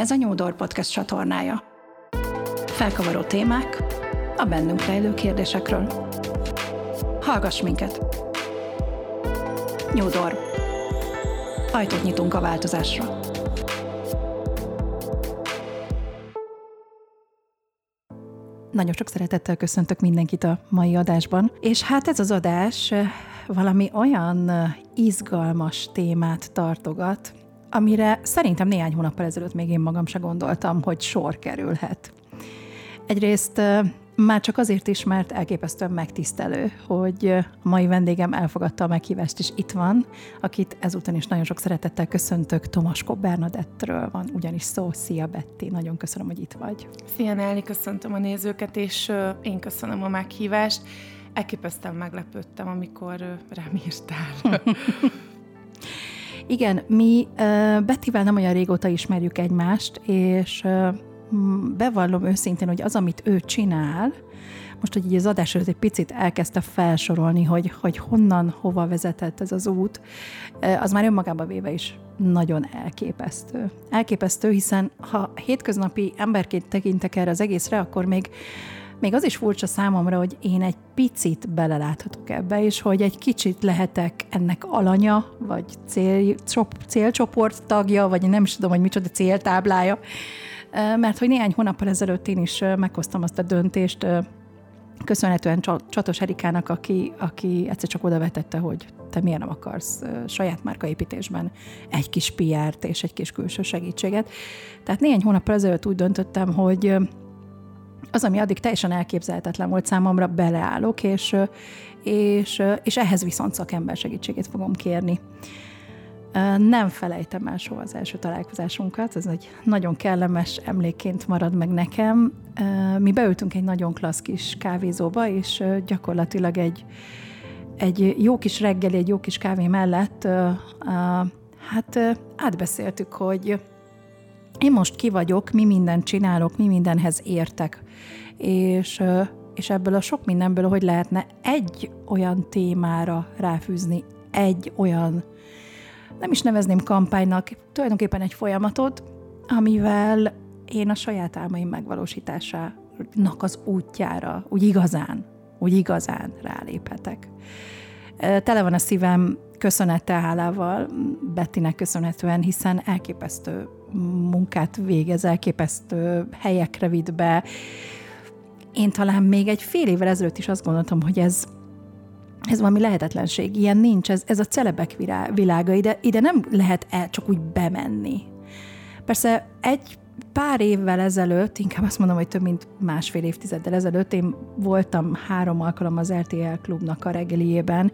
Ez a Nyúdor Podcast csatornája. Felkavaró témák a bennünk rejlő kérdésekről. Hallgass minket! Nyúdor. Ajtót nyitunk a változásra. Nagyon sok szeretettel köszöntök mindenkit a mai adásban, és hát ez az adás eh, valami olyan eh, izgalmas témát tartogat, amire szerintem néhány hónappal ezelőtt még én magam se gondoltam, hogy sor kerülhet. Egyrészt már csak azért is, mert elképesztően megtisztelő, hogy a mai vendégem elfogadta a meghívást, és itt van, akit ezúton is nagyon sok szeretettel köszöntök, Tomaskó Bernadettről van ugyanis szó. Szia Betty, nagyon köszönöm, hogy itt vagy. Szia Nelly, köszöntöm a nézőket, és én köszönöm a meghívást. Elképesztően meglepődtem, amikor rám írtál. Igen, mi Bettivel nem olyan régóta ismerjük egymást, és bevallom őszintén, hogy az, amit ő csinál, most, hogy így az adás előtt egy picit elkezdte felsorolni, hogy, hogy honnan, hova vezetett ez az út, az már önmagában véve is nagyon elképesztő. Elképesztő, hiszen ha hétköznapi emberként tekintek erre az egészre, akkor még még az is furcsa számomra, hogy én egy picit beleláthatok ebbe, és hogy egy kicsit lehetek ennek alanya, vagy cél, célcsoport tagja, vagy nem is tudom, hogy micsoda céltáblája, mert hogy néhány hónappal ezelőtt én is meghoztam azt a döntést, köszönhetően Csatos Erikának, aki, aki egyszer csak oda vetette, hogy te miért nem akarsz saját márkaépítésben egy kis PR-t és egy kis külső segítséget. Tehát néhány hónappal ezelőtt úgy döntöttem, hogy az, ami addig teljesen elképzelhetetlen volt számomra, beleállok, és, és, és ehhez viszont szakember segítségét fogom kérni. Nem felejtem el soha az első találkozásunkat, ez egy nagyon kellemes emlékként marad meg nekem. Mi beültünk egy nagyon klassz kis kávézóba, és gyakorlatilag egy, egy jó kis reggeli, egy jó kis kávé mellett hát átbeszéltük, hogy én most ki vagyok, mi mindent csinálok, mi mindenhez értek, és, és ebből a sok mindenből, hogy lehetne egy olyan témára ráfűzni, egy olyan nem is nevezném kampánynak, tulajdonképpen egy folyamatot, amivel én a saját álmaim megvalósításának az útjára úgy igazán, úgy igazán ráléphetek. Tele van a szívem köszönettel, hálával Bettinek köszönhetően, hiszen elképesztő munkát végez, elképesztő helyekre vitt be. Én talán még egy fél évvel ezelőtt is azt gondoltam, hogy ez ez valami lehetetlenség, ilyen nincs, ez, ez a celebek világa, ide, ide nem lehet el csak úgy bemenni. Persze egy pár évvel ezelőtt, inkább azt mondom, hogy több mint másfél évtizeddel ezelőtt, én voltam három alkalom az RTL klubnak a reggeliében,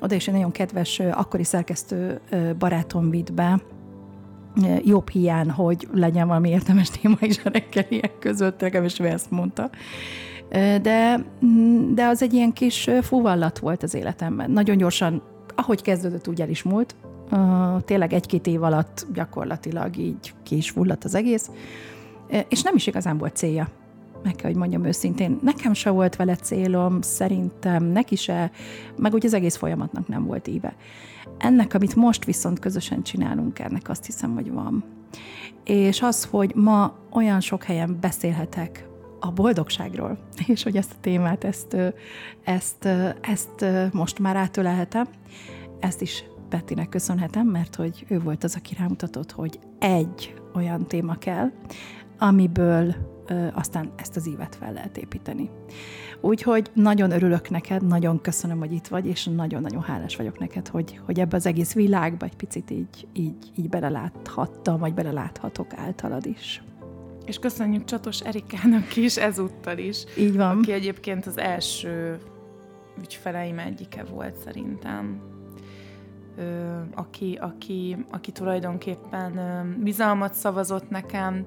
oda is egy nagyon kedves akkori szerkesztő barátom vitt be, jobb hiány, hogy legyen valami értelmes téma is a reggeliek között, legalábbis ezt mondta. De, de az egy ilyen kis fúvallat volt az életemben. Nagyon gyorsan, ahogy kezdődött, úgy el is múlt. Tényleg egy-két év alatt gyakorlatilag így ki is fulladt az egész. És nem is igazán volt célja. Meg kell, hogy mondjam őszintén, nekem se volt vele célom, szerintem neki se, meg úgy az egész folyamatnak nem volt íve. Ennek, amit most viszont közösen csinálunk, ennek azt hiszem, hogy van. És az, hogy ma olyan sok helyen beszélhetek a boldogságról, és hogy ezt a témát, ezt, ezt, ezt most már átölelhetem, ezt is Bettinek köszönhetem, mert hogy ő volt az, aki rámutatott, hogy egy olyan téma kell, amiből aztán ezt az ívet fel lehet építeni. Úgyhogy nagyon örülök neked, nagyon köszönöm, hogy itt vagy, és nagyon-nagyon hálás vagyok neked, hogy, hogy ebbe az egész világba egy picit így, így, így beleláthattam, vagy beleláthatok általad is. És köszönjük Csatos Erikának is ezúttal is. Így van. Aki egyébként az első ügyfeleim egyike volt szerintem. Ö, aki, aki, aki tulajdonképpen ö, bizalmat szavazott nekem.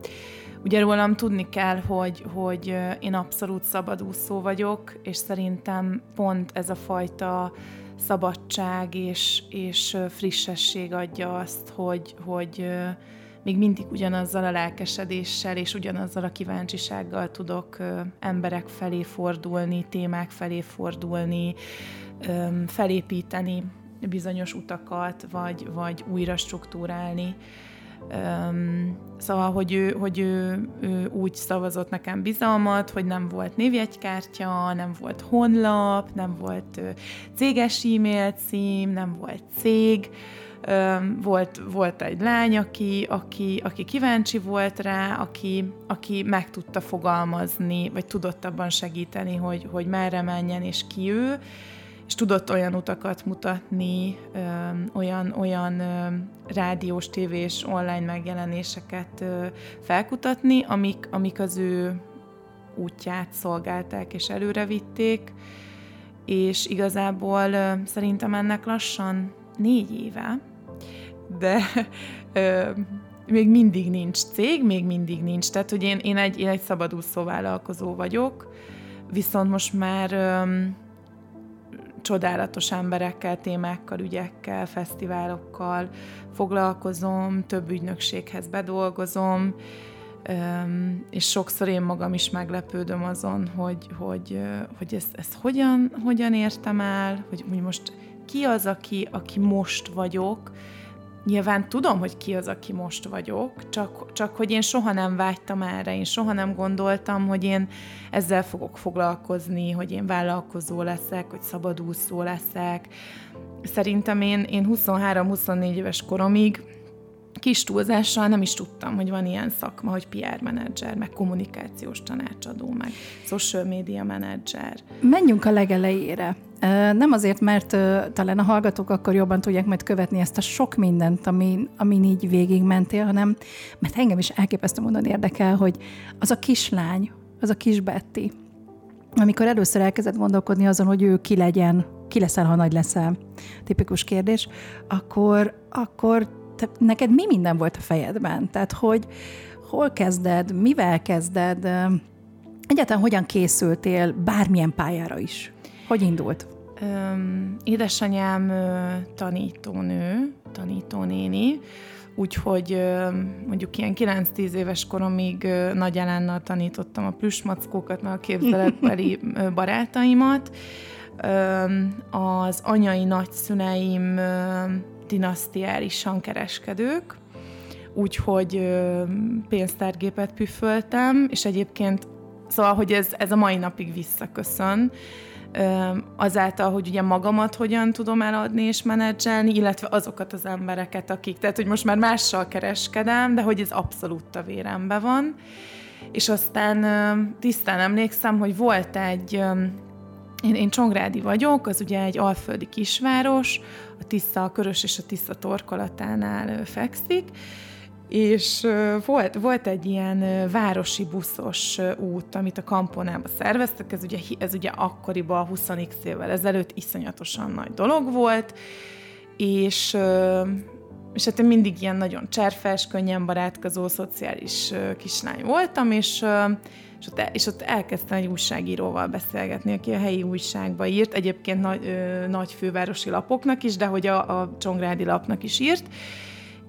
Ugye rólam tudni kell, hogy, hogy én abszolút szabadúszó vagyok, és szerintem pont ez a fajta szabadság és, és frissesség adja azt, hogy, hogy még mindig ugyanazzal a lelkesedéssel és ugyanazzal a kíváncsisággal tudok emberek felé fordulni, témák felé fordulni, felépíteni bizonyos utakat, vagy, vagy újra struktúrálni. Szóval, hogy ő, hogy ő, ő úgy szavazott nekem bizalmat, hogy nem volt névjegykártya, nem volt honlap, nem volt céges e-mail cím, nem volt cég, volt, volt egy lány, aki, aki, aki kíváncsi volt rá, aki, aki meg tudta fogalmazni, vagy tudott abban segíteni, hogy, hogy merre menjen, és ki ő, és tudott olyan utakat mutatni, olyan, olyan rádiós, tévés, online megjelenéseket felkutatni, amik, amik az ő útját szolgálták és előre vitték, és igazából szerintem ennek lassan négy éve, de még mindig nincs cég, még mindig nincs. Tehát, hogy én, én, egy, én egy szabadúszó vállalkozó vagyok, viszont most már csodálatos emberekkel, témákkal, ügyekkel, fesztiválokkal foglalkozom, több ügynökséghez bedolgozom, és sokszor én magam is meglepődöm azon, hogy, hogy, hogy ezt, ezt hogyan, hogyan értem el, hogy, hogy most ki az, aki, aki most vagyok, Nyilván tudom, hogy ki az, aki most vagyok, csak, csak hogy én soha nem vágytam erre, én soha nem gondoltam, hogy én ezzel fogok foglalkozni, hogy én vállalkozó leszek, hogy szabadúszó leszek. Szerintem én, én 23-24 éves koromig kis túlzással nem is tudtam, hogy van ilyen szakma, hogy PR menedzser, meg kommunikációs tanácsadó, meg social media menedzser. Menjünk a legelejére. Nem azért, mert talán a hallgatók akkor jobban tudják majd követni ezt a sok mindent, ami, amin így végigmentél, hanem mert engem is elképesztő módon érdekel, hogy az a kislány, az a kis Betty, amikor először elkezdett gondolkodni azon, hogy ő ki legyen, ki leszel, ha nagy leszel, tipikus kérdés, akkor, akkor te, neked mi minden volt a fejedben? Tehát, hogy hol kezded, mivel kezded, egyáltalán hogyan készültél bármilyen pályára is? Hogy indult? Öm, édesanyám tanítónő, tanítónéni, úgyhogy mondjuk ilyen 9-10 éves koromig Nagy Elánnal tanítottam a plüsmackókat, meg a képzeletbeli barátaimat. Az anyai nagyszüneim dinasztiálisan kereskedők, úgyhogy pénztárgépet püföltem, és egyébként szóval, hogy ez, ez a mai napig visszaköszön, azáltal, hogy ugye magamat hogyan tudom eladni és menedzselni, illetve azokat az embereket, akik, tehát hogy most már mással kereskedem, de hogy ez abszolút a vérembe van. És aztán tisztán emlékszem, hogy volt egy, én, én Csongrádi vagyok, az ugye egy alföldi kisváros, a Tisza, a Körös és a Tisza torkolatánál fekszik, és volt, volt egy ilyen városi buszos út, amit a Kamponába szerveztek, ez ugye, ez ugye akkoriban 20 évvel ezelőtt iszonyatosan nagy dolog volt, és, és hát én mindig ilyen nagyon cserfes, könnyen barátkozó, szociális kislány voltam, és, és, ott, és ott elkezdtem egy újságíróval beszélgetni, aki a helyi újságba írt, egyébként nagy, ö, nagy fővárosi lapoknak is, de hogy a, a Csongrádi lapnak is írt,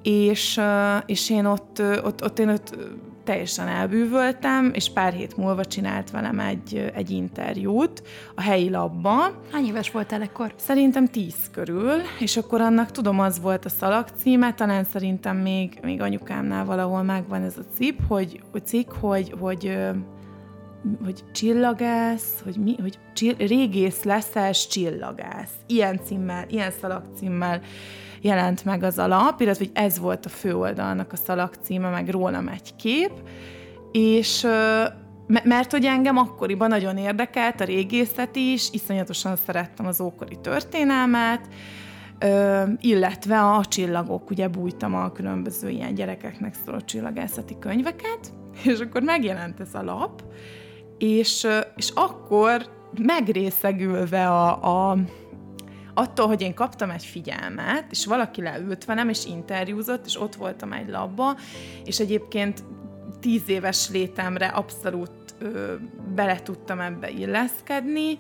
és, és én ott, ott, ott, én ott teljesen elbűvöltem, és pár hét múlva csinált velem egy, egy interjút a helyi labban. Hány éves voltál ekkor? Szerintem tíz körül, és akkor annak tudom, az volt a szalag címe, talán szerintem még, még anyukámnál valahol megvan ez a cip, hogy, hogy cikk, hogy, hogy hogy csillagász, hogy mi, hogy csill, régész leszes csillagász. Ilyen címmel, ilyen szalagcímmel jelent meg az alap, illetve hogy ez volt a főoldalnak a szalagcíme, meg rólam egy kép, és mert hogy engem akkoriban nagyon érdekelt a régészet is, iszonyatosan szerettem az ókori történelmet, illetve a csillagok, ugye bújtam a különböző ilyen gyerekeknek szóló csillagászati könyveket, és akkor megjelent ez a lap, és, és akkor megrészegülve a, a attól, hogy én kaptam egy figyelmet, és valaki leült velem, és interjúzott, és ott voltam egy labba, és egyébként tíz éves létemre abszolút ö, bele tudtam ebbe illeszkedni,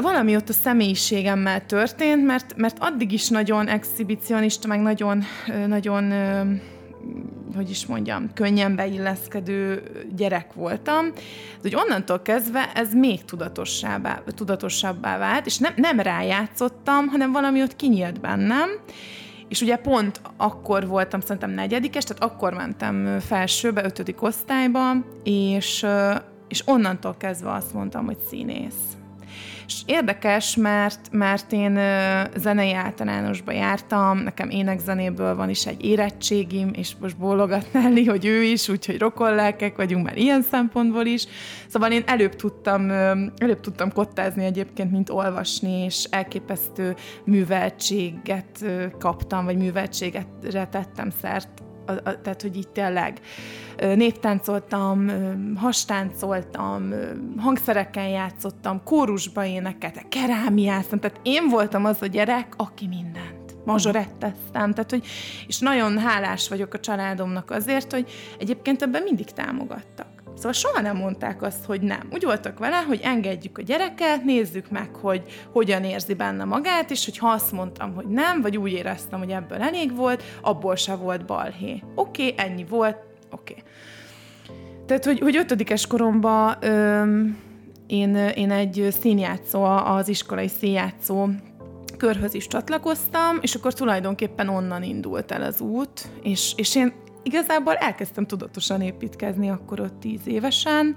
valami ott a személyiségemmel történt, mert, mert addig is nagyon exhibicionista, meg nagyon, nagyon hogy is mondjam, könnyen beilleszkedő gyerek voltam, hogy onnantól kezdve ez még tudatosabbá, tudatosabbá vált, és nem, nem rájátszottam, hanem valami ott kinyílt bennem, és ugye pont akkor voltam szerintem negyedikes, tehát akkor mentem felsőbe, ötödik osztályba, és, és onnantól kezdve azt mondtam, hogy színész. És érdekes, mert, mert én zenei általánosba jártam, nekem énekzenéből van is egy érettségim, és most bólogatnálni, hogy ő is, úgyhogy rokollelkek vagyunk már ilyen szempontból is. Szóval én előbb tudtam, előbb tudtam kottázni egyébként, mint olvasni, és elképesztő műveltséget kaptam, vagy műveltséget tettem szert a, a, tehát, hogy így tényleg néptáncoltam, hastáncoltam, hangszerekkel játszottam, kórusba énekeltem, kerámiáztam, tehát én voltam az a gyerek, aki mindent mazsoretteztem, tehát hogy, és nagyon hálás vagyok a családomnak azért, hogy egyébként ebben mindig támogattak. Szóval soha nem mondták azt, hogy nem. Úgy voltak vele, hogy engedjük a gyereket, nézzük meg, hogy hogyan érzi benne magát, és hogy ha azt mondtam, hogy nem, vagy úgy éreztem, hogy ebből elég volt, abból se volt balhé. Oké, okay, ennyi volt, oké. Okay. Tehát, hogy, hogy ötödikes koromban öm, én, én egy színjátszó, az iskolai színjátszó körhöz is csatlakoztam, és akkor tulajdonképpen onnan indult el az út, és, és én igazából elkezdtem tudatosan építkezni akkor ott tíz évesen,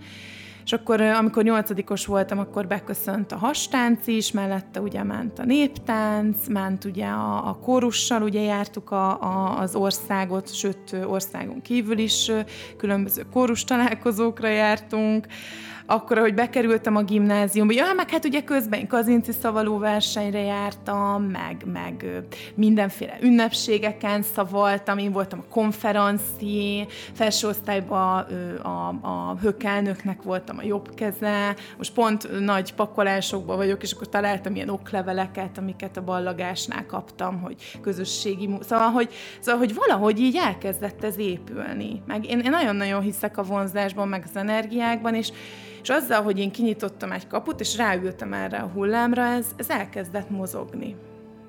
és akkor, amikor nyolcadikos voltam, akkor beköszönt a hastánc is, mellette ugye ment a néptánc, ment ugye a, a kórussal, ugye jártuk a, a, az országot, sőt országon kívül is különböző kórus találkozókra jártunk, akkor, hogy bekerültem a gimnáziumba, ja, meg hát ugye közben kazinci szavaló versenyre jártam, meg, meg mindenféle ünnepségeken szavaltam, én voltam a konferenci, felső osztályban a, a hökelnöknek voltam a jobb keze, most pont nagy pakolásokban vagyok, és akkor találtam ilyen okleveleket, amiket a ballagásnál kaptam, hogy közösségi, szóval, hogy, szóval, hogy valahogy így elkezdett ez épülni. Meg én, én nagyon-nagyon hiszek a vonzásban, meg az energiákban, és és azzal, hogy én kinyitottam egy kaput, és ráültem erre a hullámra, ez, ez elkezdett mozogni.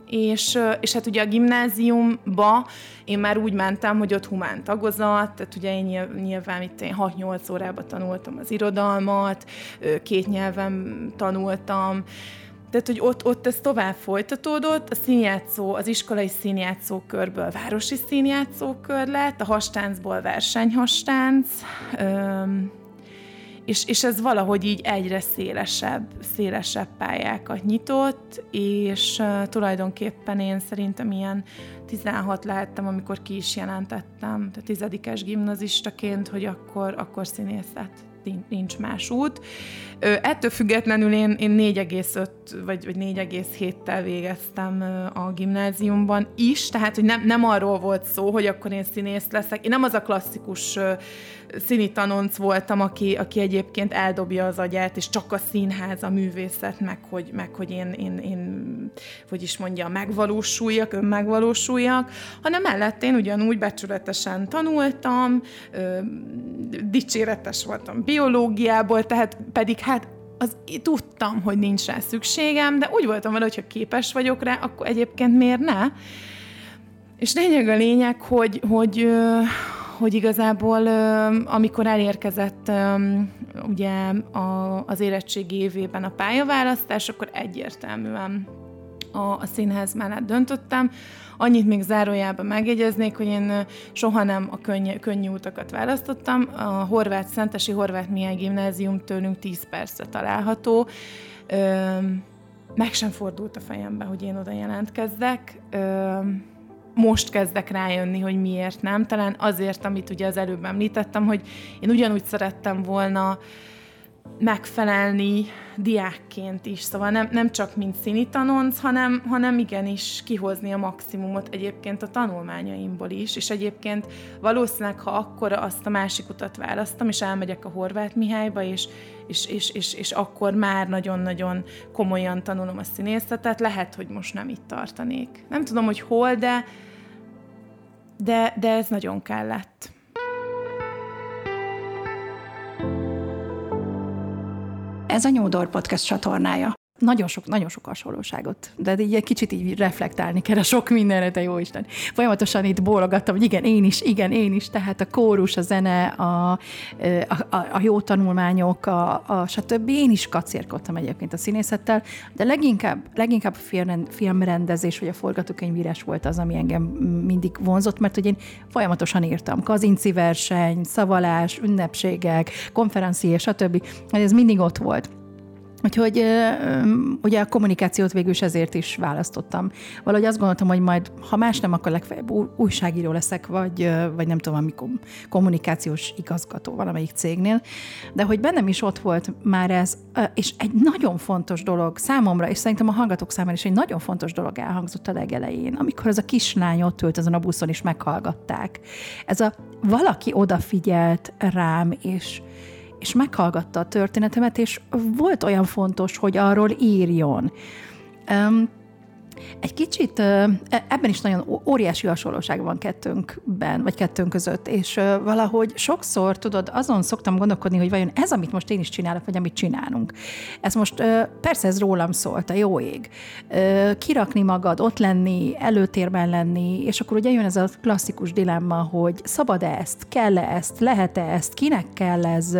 És, és hát ugye a gimnáziumba én már úgy mentem, hogy ott humán tagozat, tehát ugye én nyilván itt én 6-8 órában tanultam az irodalmat, két nyelven tanultam, tehát, hogy ott, ott ez tovább folytatódott, a színjátszó, az iskolai színjátszó körből városi színjátszó kör lett, a hastáncból versenyhastánc, és, és ez valahogy így egyre szélesebb, szélesebb pályákat nyitott, és uh, tulajdonképpen én szerintem ilyen 16 lehettem, amikor ki is jelentettem, tehát tizedikes gimnazistaként, hogy akkor, akkor színészet nincs más út. Ettől függetlenül én, én 4,5 vagy, vagy 4,7-tel végeztem a gimnáziumban is, tehát hogy nem, nem arról volt szó, hogy akkor én színész leszek. Én nem az a klasszikus színi tanonc voltam, aki, aki egyébként eldobja az agyát, és csak a színház, a művészet, meg hogy, meg hogy én, én, én, hogy is mondja, megvalósuljak, önmegvalósuljak, hanem mellett én ugyanúgy becsületesen tanultam, ö, dicséretes voltam biológiából, tehát pedig hát az, tudtam, hogy nincs rá szükségem, de úgy voltam vele, hogyha képes vagyok rá, akkor egyébként miért ne? És lényeg a lényeg, hogy, hogy, hogy igazából amikor elérkezett ugye az érettségi évében a pályaválasztás, akkor egyértelműen a, a színház mellett döntöttem. Annyit még zárójában megjegyeznék, hogy én soha nem a könny, könnyű utakat választottam. A Horváth Szentesi Horváth Mihály Gimnázium tőlünk 10 percre található. meg sem fordult a fejembe, hogy én oda jelentkezzek most kezdek rájönni, hogy miért nem. Talán azért, amit ugye az előbb említettem, hogy én ugyanúgy szerettem volna megfelelni diákként is, szóval nem, nem csak mint színi tanonc, hanem, hanem igenis kihozni a maximumot egyébként a tanulmányaimból is, és egyébként valószínűleg, ha akkor azt a másik utat választom, és elmegyek a Horváth Mihályba, és, és, és, és, és akkor már nagyon-nagyon komolyan tanulom a színészetet, lehet, hogy most nem itt tartanék. Nem tudom, hogy hol, de, de, de ez nagyon kellett. Ez a Nyúdor Podcast csatornája. Nagyon sok, nagyon sok hasonlóságot, de így egy kicsit így reflektálni kell a sok mindenre, te jó Isten. Folyamatosan itt bólogattam, hogy igen, én is, igen, én is, tehát a kórus, a zene, a, a, a jó tanulmányok, a, a stb. Én is kacérkodtam egyébként a színészettel, de leginkább, leginkább a filmrendezés vagy a forgatókönyvírás volt az, ami engem mindig vonzott, mert hogy én folyamatosan írtam. Kazinci verseny, szavalás, ünnepségek, konferencié, stb. Ez mindig ott volt. Úgyhogy ugye a kommunikációt végül is ezért is választottam. Valahogy azt gondoltam, hogy majd, ha más nem, akkor legfeljebb újságíró leszek, vagy, vagy nem tudom, amikor kommunikációs igazgató valamelyik cégnél. De hogy bennem is ott volt már ez, és egy nagyon fontos dolog számomra, és szerintem a hallgatók számára is egy nagyon fontos dolog elhangzott a legelején, amikor az a kislány ott ült azon a buszon, és meghallgatták. Ez a valaki odafigyelt rám, és és meghallgatta a történetemet, és volt olyan fontos, hogy arról írjon. Um, egy kicsit e, ebben is nagyon óriási hasonlóság van kettőnkben, vagy kettőnk között, és valahogy sokszor, tudod, azon szoktam gondolkodni, hogy vajon ez, amit most én is csinálok, vagy amit csinálunk. Ez most, persze ez rólam szólt, a jó ég. Kirakni magad, ott lenni, előtérben lenni, és akkor ugye jön ez a klasszikus dilemma, hogy szabad-e ezt, kell-e ezt, lehet-e ezt, kinek kell ez,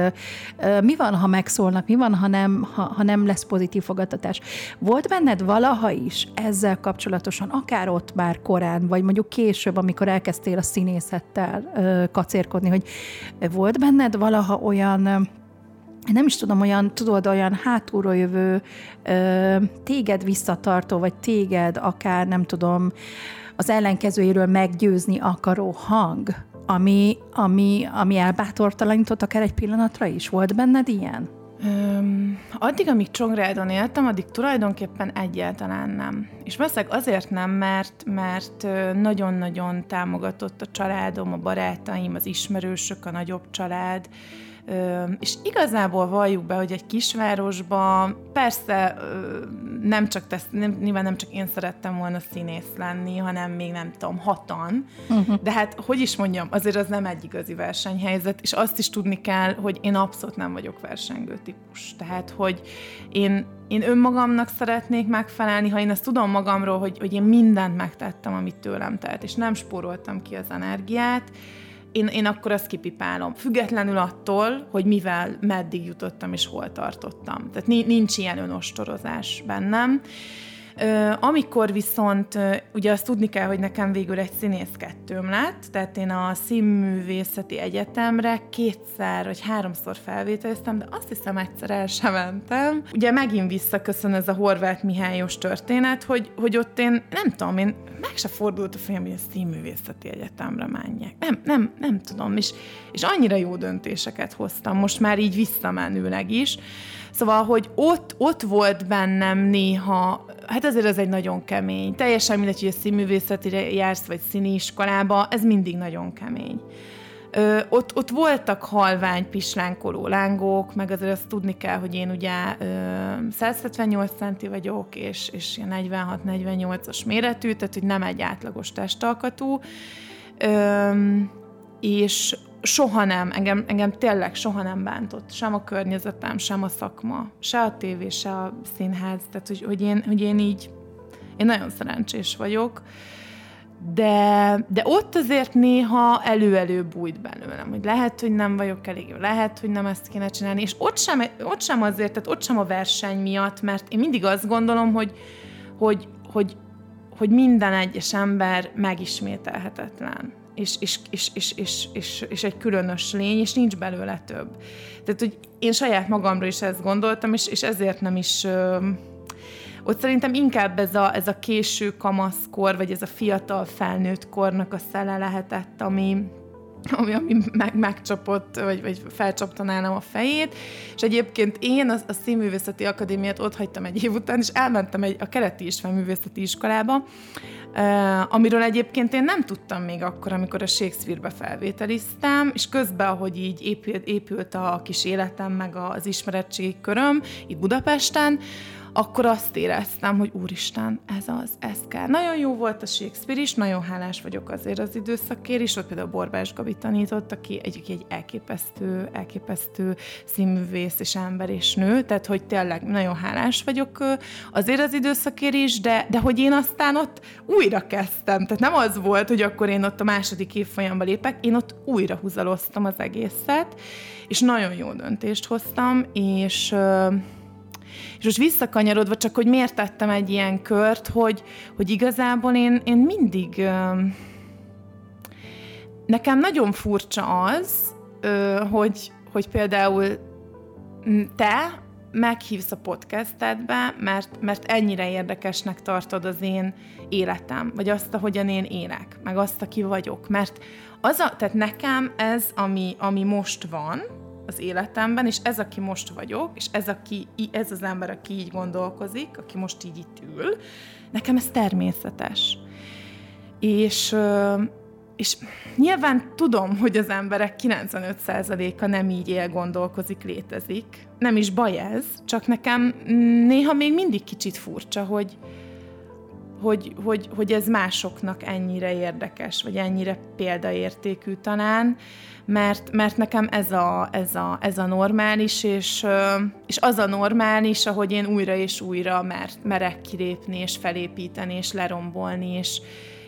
mi van, ha megszólnak, mi van, ha nem, ha, ha nem lesz pozitív fogadtatás. Volt benned valaha is ez ezzel kapcsolatosan, akár ott már korán, vagy mondjuk később, amikor elkezdtél a színészettel kacérkodni, hogy volt benned valaha olyan nem is tudom, olyan, tudod, olyan hátulról jövő, téged visszatartó, vagy téged akár, nem tudom, az ellenkezőjéről meggyőzni akaró hang, ami, ami, ami elbátortalanított akár egy pillanatra is. Volt benned ilyen? Öm, addig, amíg Csongrádon éltem, addig tulajdonképpen egyáltalán nem. És valószínűleg azért nem, mert, mert nagyon-nagyon támogatott a családom, a barátaim, az ismerősök, a nagyobb család, és igazából valljuk be, hogy egy kisvárosban persze nem csak tesz, nem, nyilván nem csak én szerettem volna színész lenni, hanem még nem tudom, hatan, uh-huh. de hát, hogy is mondjam, azért az nem egy igazi versenyhelyzet, és azt is tudni kell, hogy én abszolút nem vagyok versengő típus. Tehát, hogy én, én önmagamnak szeretnék megfelelni, ha én ezt tudom magamról, hogy, hogy én mindent megtettem, amit tőlem telt, és nem spóroltam ki az energiát, én, én akkor azt kipipálom. Függetlenül attól, hogy mivel, meddig jutottam és hol tartottam. Tehát nincs ilyen önostorozás bennem. Amikor viszont, ugye azt tudni kell, hogy nekem végül egy színész kettőm lett, tehát én a Színművészeti Egyetemre kétszer vagy háromszor felvételeztem, de azt hiszem egyszer el sem mentem. Ugye megint visszaköszön ez a Horváth Mihályos történet, hogy, hogy ott én nem tudom, én meg se fordult a fejem, hogy a Színművészeti Egyetemre menjek. Nem, nem, nem tudom, és, és annyira jó döntéseket hoztam, most már így visszamenőleg is. Szóval, hogy ott, ott volt bennem néha, hát azért ez egy nagyon kemény. Teljesen mindegy, hogy a színművészetire jársz, vagy színiiskolába, ez mindig nagyon kemény. Ö, ott, ott voltak halvány, pislánkoló lángok, meg azért azt tudni kell, hogy én ugye ö, 178 centi vagyok, és, és 46-48-as méretű, tehát hogy nem egy átlagos testalkatú. Ö, és soha nem, engem, engem tényleg soha nem bántott, sem a környezetem, sem a szakma, se a tévé, se a színház, tehát hogy, hogy, én, hogy én így, én nagyon szerencsés vagyok, de, de ott azért néha elő-elő bújt belőlem, hogy lehet, hogy nem vagyok elég jó, lehet, hogy nem ezt kéne csinálni, és ott sem, ott sem azért, tehát ott sem a verseny miatt, mert én mindig azt gondolom, hogy, hogy, hogy, hogy minden egyes ember megismételhetetlen és, és, és, és, és, és, és egy különös lény, és nincs belőle több. Tehát, hogy én saját magamról is ezt gondoltam, és, és ezért nem is... Ö, ott szerintem inkább ez a, ez a késő kamaszkor, vagy ez a fiatal felnőtt kornak a szele lehetett, ami, ami, ami meg, megcsapott, vagy, vagy felcsapta nálam a fejét, és egyébként én a, a Színművészeti Akadémiát ott hagytam egy év után, és elmentem egy, a Keleti István Iskolába, Uh, amiről egyébként én nem tudtam még akkor, amikor a Shakespeare-be felvételiztem, és közben, ahogy így épült, épült a kis életem, meg az ismeretségi köröm itt Budapesten, akkor azt éreztem, hogy úristen, ez az, ez kell. Nagyon jó volt a Shakespeare is, nagyon hálás vagyok azért az időszakért is, ott például Borbás Gabi tanított, aki egy, egy elképesztő, elképesztő színművész és ember és nő, tehát hogy tényleg nagyon hálás vagyok azért az időszakért is, de, de hogy én aztán ott újra kezdtem, tehát nem az volt, hogy akkor én ott a második évfolyamba lépek, én ott újra húzaloztam az egészet, és nagyon jó döntést hoztam, és és most visszakanyarodva, csak hogy miért tettem egy ilyen kört, hogy, hogy igazából én, én mindig... Nekem nagyon furcsa az, hogy, hogy például te meghívsz a podcastedbe, mert, mert ennyire érdekesnek tartod az én életem, vagy azt, ahogyan én élek, meg azt, aki vagyok. Mert az a, tehát nekem ez, ami, ami most van, az életemben, és ez, aki most vagyok, és ez, aki, ez az ember, aki így gondolkozik, aki most így itt ül, nekem ez természetes. És, és nyilván tudom, hogy az emberek 95%-a nem így él, gondolkozik, létezik. Nem is baj ez, csak nekem néha még mindig kicsit furcsa, hogy, hogy, hogy, hogy ez másoknak ennyire érdekes, vagy ennyire példaértékű talán, mert, mert nekem ez a, ez, a, ez a normális, és, és az a normális, ahogy én újra és újra mert, merek kilépni, és felépíteni, és lerombolni, és,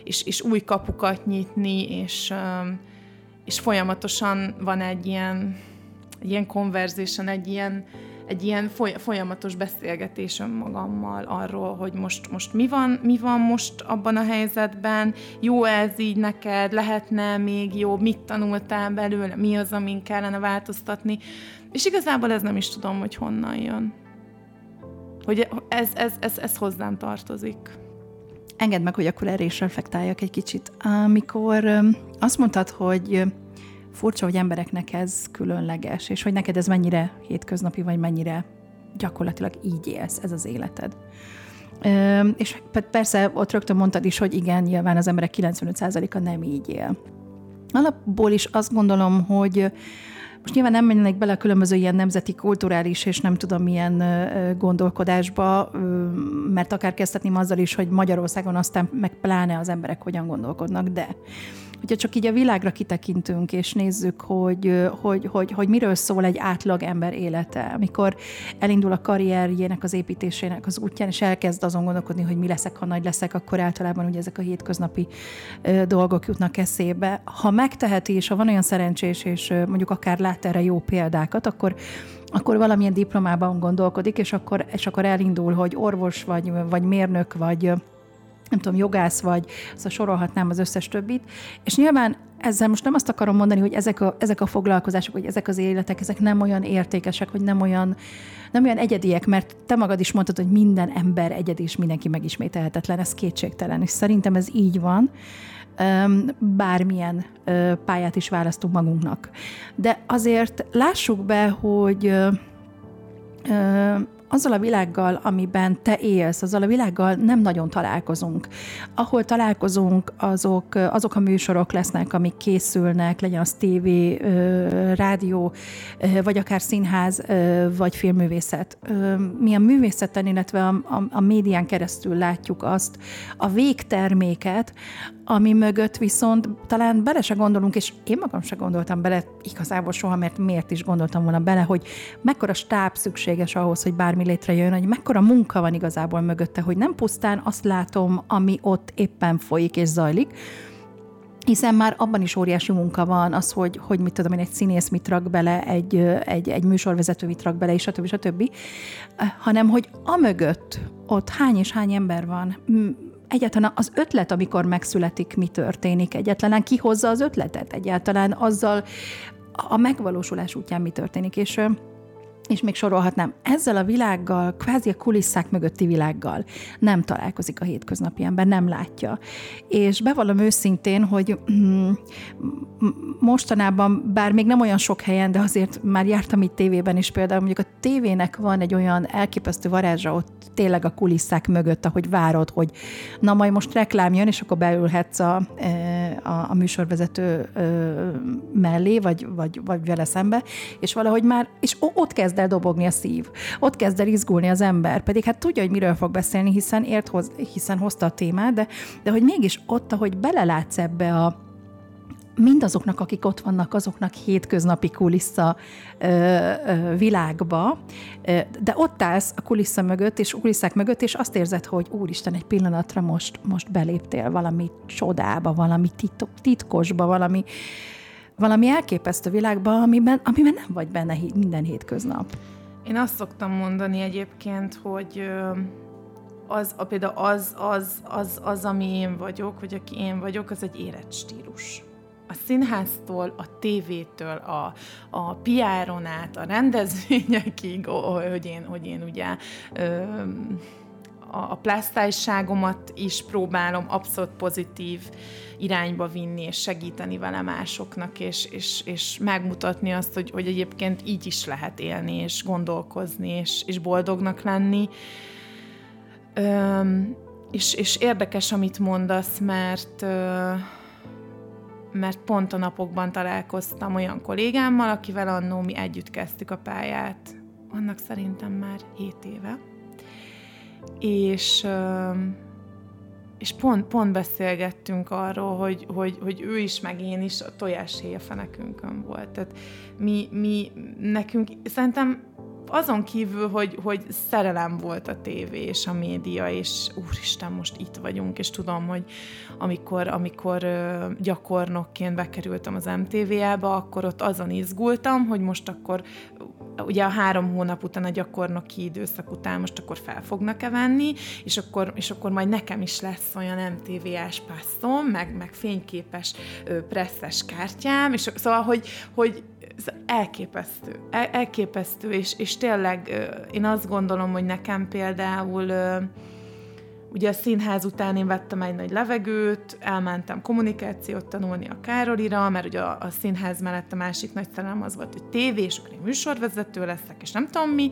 és, és új kapukat nyitni, és, és folyamatosan van egy ilyen, egy ilyen conversation, egy ilyen, egy ilyen folyamatos beszélgetés önmagammal arról, hogy most, most mi, van, mi van most abban a helyzetben, jó ez így neked, lehetne még jó, mit tanultál belőle, mi az, amin kellene változtatni, és igazából ez nem is tudom, hogy honnan jön. Hogy ez, ez, ez, ez hozzám tartozik. Engedd meg, hogy akkor erre is reflektáljak egy kicsit. Amikor azt mondtad, hogy furcsa, hogy embereknek ez különleges, és hogy neked ez mennyire hétköznapi, vagy mennyire gyakorlatilag így élsz, ez az életed. És persze ott rögtön mondtad is, hogy igen, nyilván az emberek 95%-a nem így él. Alapból is azt gondolom, hogy most nyilván nem mennek bele a különböző ilyen nemzeti, kulturális és nem tudom milyen gondolkodásba, mert akár kezdhetném azzal is, hogy Magyarországon aztán meg pláne az emberek hogyan gondolkodnak, de hogyha csak így a világra kitekintünk, és nézzük, hogy, hogy, hogy, hogy miről szól egy átlag ember élete, amikor elindul a karrierjének, az építésének az útján, és elkezd azon gondolkodni, hogy mi leszek, ha nagy leszek, akkor általában ugye ezek a hétköznapi dolgok jutnak eszébe. Ha megteheti, és ha van olyan szerencsés, és mondjuk akár lát erre jó példákat, akkor akkor valamilyen diplomában gondolkodik, és akkor, és akkor elindul, hogy orvos vagy, vagy mérnök, vagy nem tudom, jogász vagy, szóval sorolhatnám az összes többit. És nyilván ezzel most nem azt akarom mondani, hogy ezek a, ezek a foglalkozások, vagy ezek az életek, ezek nem olyan értékesek, vagy nem olyan, nem olyan egyediek, mert te magad is mondtad, hogy minden ember egyedi, és mindenki megismételhetetlen, ez kétségtelen, és szerintem ez így van bármilyen pályát is választunk magunknak. De azért lássuk be, hogy azzal a világgal, amiben te élsz, azzal a világgal nem nagyon találkozunk. Ahol találkozunk, azok, azok a műsorok lesznek, amik készülnek, legyen az tévé, rádió, vagy akár színház, vagy filmművészet. Mi a művészeten, illetve a, a, a médián keresztül látjuk azt, a végterméket, ami mögött viszont talán bele se gondolunk, és én magam se gondoltam bele igazából soha, mert miért is gondoltam volna bele, hogy mekkora stáb szükséges ahhoz, hogy bármi létrejön, hogy mekkora munka van igazából mögötte, hogy nem pusztán azt látom, ami ott éppen folyik és zajlik, hiszen már abban is óriási munka van, az, hogy, hogy mit tudom én, egy színész mit rak bele, egy, egy, egy műsorvezető mit rak bele, és stb. stb. Hanem, hogy amögött ott hány és hány ember van, egyáltalán az ötlet, amikor megszületik, mi történik, egyáltalán ki hozza az ötletet, egyáltalán azzal a megvalósulás útján mi történik, és és még sorolhatnám, ezzel a világgal, kvázi a kulisszák mögötti világgal nem találkozik a hétköznapi ember, nem látja. És bevallom őszintén, hogy mm, mostanában, bár még nem olyan sok helyen, de azért már jártam itt tévében is például, mondjuk a tévének van egy olyan elképesztő varázsa ott tényleg a kulisszák mögött, ahogy várod, hogy na majd most reklám jön, és akkor beülhetsz a, e, a, a műsorvezető ö, mellé, vagy, vagy, vagy vele szembe, és valahogy már, és ott kezd el dobogni a szív, ott kezd el izgulni az ember, pedig hát tudja, hogy miről fog beszélni, hiszen ért hoz, hiszen hozta a témát, de, de hogy mégis ott, ahogy belelátsz ebbe a, mindazoknak, akik ott vannak, azoknak hétköznapi kulissza ö, ö, világba, ö, de ott állsz a kulissza mögött, és kulisszák mögött, és azt érzed, hogy úristen, egy pillanatra most, most beléptél valami csodába, valami titok, titkosba, valami, valami elképesztő világba, amiben, amiben nem vagy benne minden hétköznap. Én azt szoktam mondani egyébként, hogy az, a, például az, az, az, az, ami én vagyok, vagy aki én vagyok, az egy érett stílus a színháztól, a tévétől, a, a piáron át, a rendezvényekig, hogy én, hogy én ugye a, a plásztályságomat is próbálom abszolút pozitív irányba vinni, és segíteni vele másoknak, és, és, és megmutatni azt, hogy, hogy egyébként így is lehet élni, és gondolkozni, és, és boldognak lenni. Ö, és, és érdekes, amit mondasz, mert ö, mert pont a napokban találkoztam olyan kollégámmal, akivel annó mi együtt kezdtük a pályát, annak szerintem már 7 éve. És, és pont, pont beszélgettünk arról, hogy, hogy, hogy ő is, meg én is a tojáshéj a fenekünkön volt. Tehát mi, mi nekünk, szerintem azon kívül, hogy, hogy szerelem volt a tévé és a média, és úristen, most itt vagyunk, és tudom, hogy amikor, amikor gyakornokként bekerültem az MTV-be, akkor ott azon izgultam, hogy most akkor ugye a három hónap után a gyakornoki időszak után most akkor fel fognak-e venni, és akkor, és akkor majd nekem is lesz olyan MTV-ás passzom, meg, meg fényképes presszes kártyám, és szóval, hogy, hogy elképesztő, el, elképesztő, és, és tényleg én azt gondolom, hogy nekem például Ugye a színház után én vettem egy nagy levegőt, elmentem kommunikációt tanulni a Károlira, mert ugye a, a színház mellett a másik nagy szerelem az volt, hogy tévé, és akkor én műsorvezető leszek, és nem tudom mi,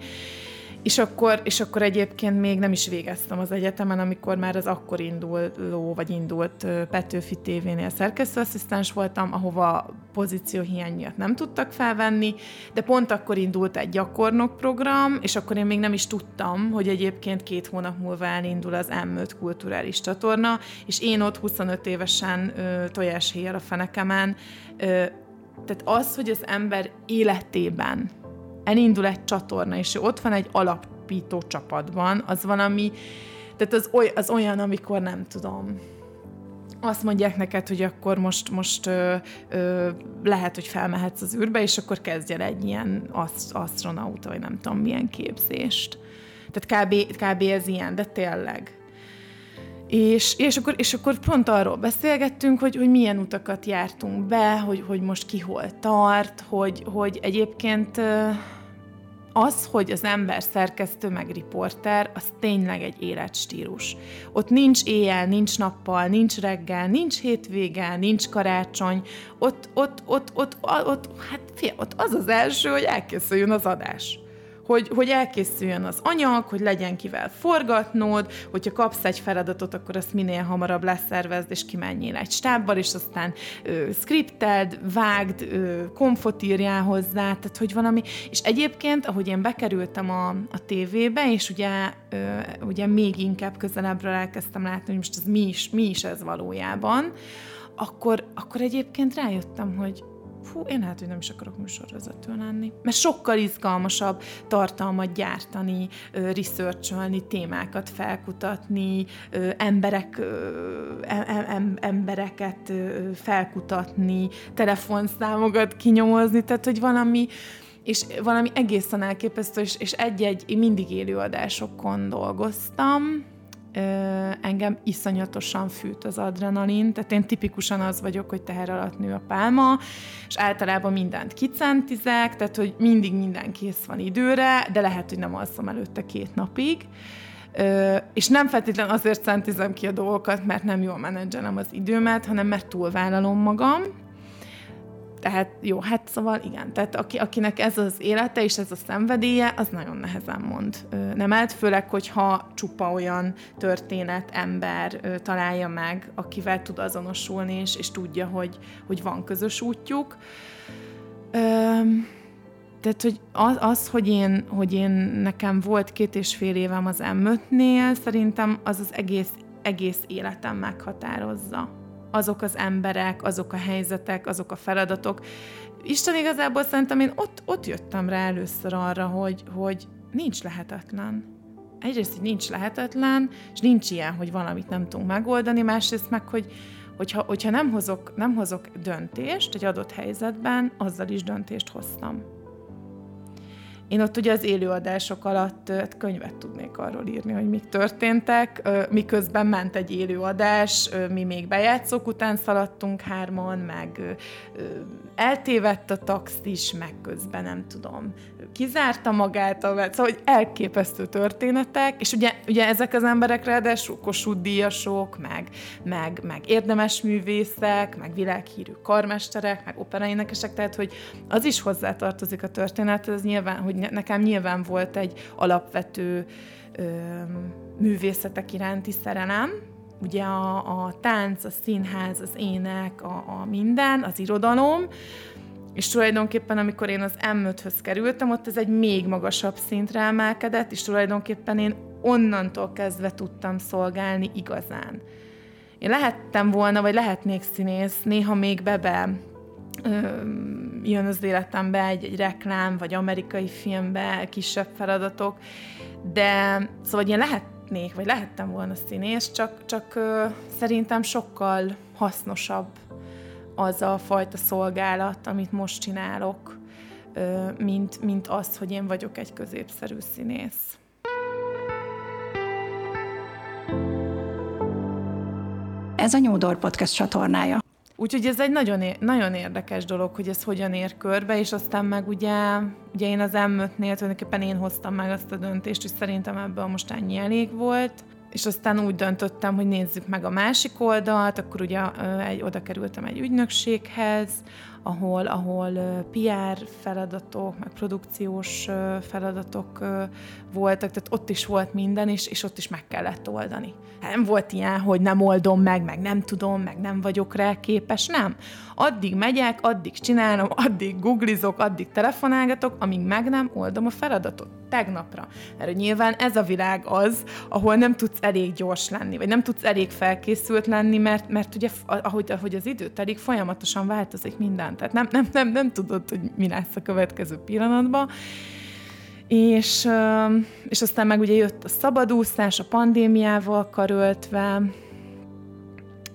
és akkor, és akkor egyébként még nem is végeztem az egyetemen, amikor már az akkor induló, vagy indult Petőfi tévénél szerkesztőasszisztens voltam, ahova pozíció hiány miatt nem tudtak felvenni, de pont akkor indult egy gyakornok program, és akkor én még nem is tudtam, hogy egyébként két hónap múlva elindul az M5 kulturális csatorna, és én ott 25 évesen tojáshéjjel a fenekemen, ö, tehát az, hogy az ember életében elindul egy csatorna, és ott van egy alapító csapatban, az valami, tehát az, oly, az olyan, amikor nem tudom, azt mondják neked, hogy akkor most, most ö, ö, lehet, hogy felmehetsz az űrbe, és akkor kezdj el egy ilyen asztronauta, asztronauta, vagy nem tudom milyen képzést. Tehát kb, kb. ez ilyen, de tényleg. És, és, akkor, és akkor pont arról beszélgettünk, hogy, hogy milyen utakat jártunk be, hogy, hogy most ki hol tart, hogy, hogy egyébként az, hogy az ember szerkesztő meg riporter, az tényleg egy életstílus. Ott nincs éjjel, nincs nappal, nincs reggel, nincs hétvége, nincs karácsony. Ott, ott, ott, ott, ott, ott hát fél, ott az az első, hogy elkészüljön az adás hogy, hogy elkészüljön az anyag, hogy legyen kivel forgatnod, hogyha kapsz egy feladatot, akkor azt minél hamarabb leszervezd, és kimenjél egy stábbal, és aztán ö, skripteld, vágd, ö, komfot írjál hozzá, tehát hogy valami, és egyébként, ahogy én bekerültem a, a tévébe, és ugye, ö, ugye még inkább közelebbről elkezdtem látni, hogy most ez mi is, mi is ez valójában, akkor, akkor egyébként rájöttem, hogy fú, én hát, hogy nem is akarok műsorvezető lenni. Mert sokkal izgalmasabb tartalmat gyártani, researcholni, témákat felkutatni, emberek, embereket felkutatni, telefonszámokat kinyomozni, tehát, hogy valami, és valami egészen elképesztő, és, és egy-egy mindig élő adásokon dolgoztam, engem iszonyatosan fűt az adrenalin, tehát én tipikusan az vagyok, hogy teher alatt nő a pálma, és általában mindent kicentizek, tehát hogy mindig minden kész van időre, de lehet, hogy nem alszom előtte két napig. Ö, és nem feltétlenül azért centizem ki a dolgokat, mert nem jól menedzselem az időmet, hanem mert túlvállalom magam, Tehát jó, hát szóval igen, tehát aki, akinek ez az élete és ez a szenvedélye, az nagyon nehezen mond nemet, főleg, hogyha csupa olyan történet, ember találja meg, akivel tud azonosulni, és, és tudja, hogy, hogy van közös útjuk. Tehát, hogy az, az hogy, én, hogy én nekem volt két és fél évem az m szerintem az az egész, egész életem meghatározza azok az emberek, azok a helyzetek, azok a feladatok. Isten igazából szerintem én ott, ott jöttem rá először arra, hogy, hogy nincs lehetetlen. Egyrészt, hogy nincs lehetetlen, és nincs ilyen, hogy valamit nem tudunk megoldani, másrészt meg, hogy, hogyha, hogyha nem, hozok, nem hozok döntést egy adott helyzetben, azzal is döntést hoztam. Én ott ugye az élőadások alatt hát könyvet tudnék arról írni, hogy mik történtek, miközben ment egy élőadás, mi még bejátszók után szaladtunk hárman, meg eltévedt a taxt is, meg közben nem tudom, kizárta magát, a, szóval hogy elképesztő történetek, és ugye, ugye ezek az emberek ráadásul Kossuth díjasok, meg, meg, meg érdemes művészek, meg világhírű karmesterek, meg operaénekesek, tehát hogy az is hozzátartozik a történet, ez nyilván, hogy nekem nyilván volt egy alapvető ö, művészetek iránti szerelem, ugye a, a tánc, a színház, az ének, a, a minden, az irodalom, és tulajdonképpen, amikor én az M5-höz kerültem, ott ez egy még magasabb szintre emelkedett, és tulajdonképpen én onnantól kezdve tudtam szolgálni igazán. Én lehettem volna, vagy lehetnék színész, néha még bebe jön az életembe egy, egy reklám, vagy amerikai filmbe, kisebb feladatok, de szóval én lehetnék, vagy lehettem volna színész, csak, csak ö, szerintem sokkal hasznosabb az a fajta szolgálat, amit most csinálok, ö, mint, mint az, hogy én vagyok egy középszerű színész. Ez a Nyúdor Podcast csatornája. Úgyhogy ez egy nagyon, nagyon érdekes dolog, hogy ez hogyan ér körbe, és aztán meg ugye, ugye én az M5-nél tulajdonképpen én hoztam meg azt a döntést, hogy szerintem ebből most ennyi elég volt, és aztán úgy döntöttem, hogy nézzük meg a másik oldalt, akkor ugye egy, oda kerültem egy ügynökséghez, ahol, ahol PR feladatok, meg produkciós feladatok voltak, tehát ott is volt minden, és, és ott is meg kellett oldani. Nem volt ilyen, hogy nem oldom meg, meg nem tudom, meg nem vagyok rá képes, nem. Addig megyek, addig csinálom, addig googlizok, addig telefonálgatok, amíg meg nem oldom a feladatot tegnapra. Mert nyilván ez a világ az, ahol nem tudsz elég gyors lenni, vagy nem tudsz elég felkészült lenni, mert, mert ugye ahogy, ahogy az idő telik, folyamatosan változik minden. Tehát nem, nem, nem, nem tudod, hogy mi lesz a következő pillanatban. És, és aztán meg ugye jött a szabadúszás, a pandémiával karöltve,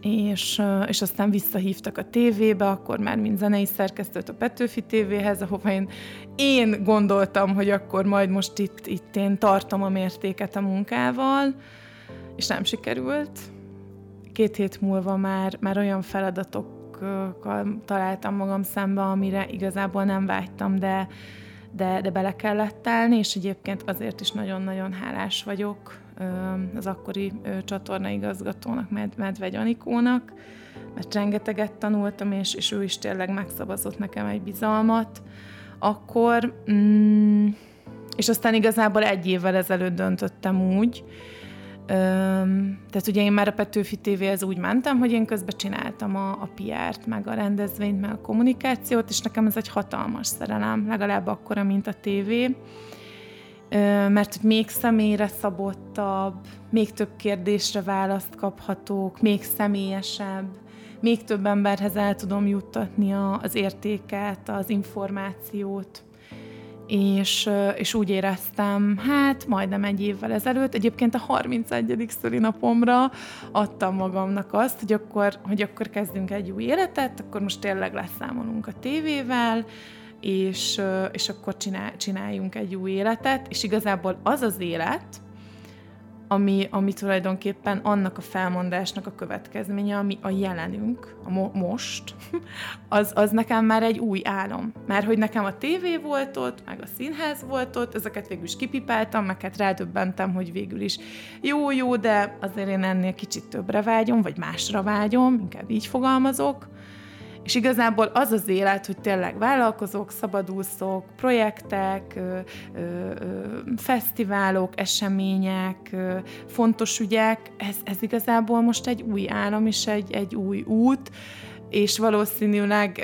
és, és aztán visszahívtak a tévébe, akkor már mint zenei szerkesztőt a Petőfi tévéhez, ahova én, én gondoltam, hogy akkor majd most itt, itt én tartom a mértéket a munkával, és nem sikerült. Két hét múlva már, már olyan feladatokkal találtam magam szembe, amire igazából nem vágytam, de, de, de bele kellett állni, és egyébként azért is nagyon-nagyon hálás vagyok az akkori csatornaigazgatónak, Medvegy Anikónak, mert rengeteget tanultam, és, és ő is tényleg megszavazott nekem egy bizalmat. Akkor, mm, és aztán igazából egy évvel ezelőtt döntöttem úgy, tehát ugye én már a Petőfi TV-hez úgy mentem, hogy én közben csináltam a, a PR-t, meg a rendezvényt, meg a kommunikációt, és nekem ez egy hatalmas szerelem, legalább akkora, mint a tévé mert hogy még személyre szabottabb, még több kérdésre választ kaphatók, még személyesebb, még több emberhez el tudom juttatni az értéket, az információt. És, és úgy éreztem, hát majdnem egy évvel ezelőtt, egyébként a 31. szülinapomra adtam magamnak azt, hogy akkor, hogy akkor kezdünk egy új életet, akkor most tényleg leszámolunk a tévével, és, és akkor csinál, csináljunk egy új életet, és igazából az az élet, ami, ami tulajdonképpen annak a felmondásnak a következménye, ami a jelenünk, a mo- most, az, az nekem már egy új álom. Mert hogy nekem a tévé volt ott, meg a színház volt ott, ezeket végül is kipipáltam, meg hát rádöbbentem, hogy végül is jó-jó, de azért én ennél kicsit többre vágyom, vagy másra vágyom, inkább így fogalmazok, És igazából az az élet, hogy tényleg vállalkozók, szabadúszók, projektek, ö, ö, ö, fesztiválok, események, ö, fontos ügyek, ez, ez igazából most egy új állam és egy, egy új út, és valószínűleg,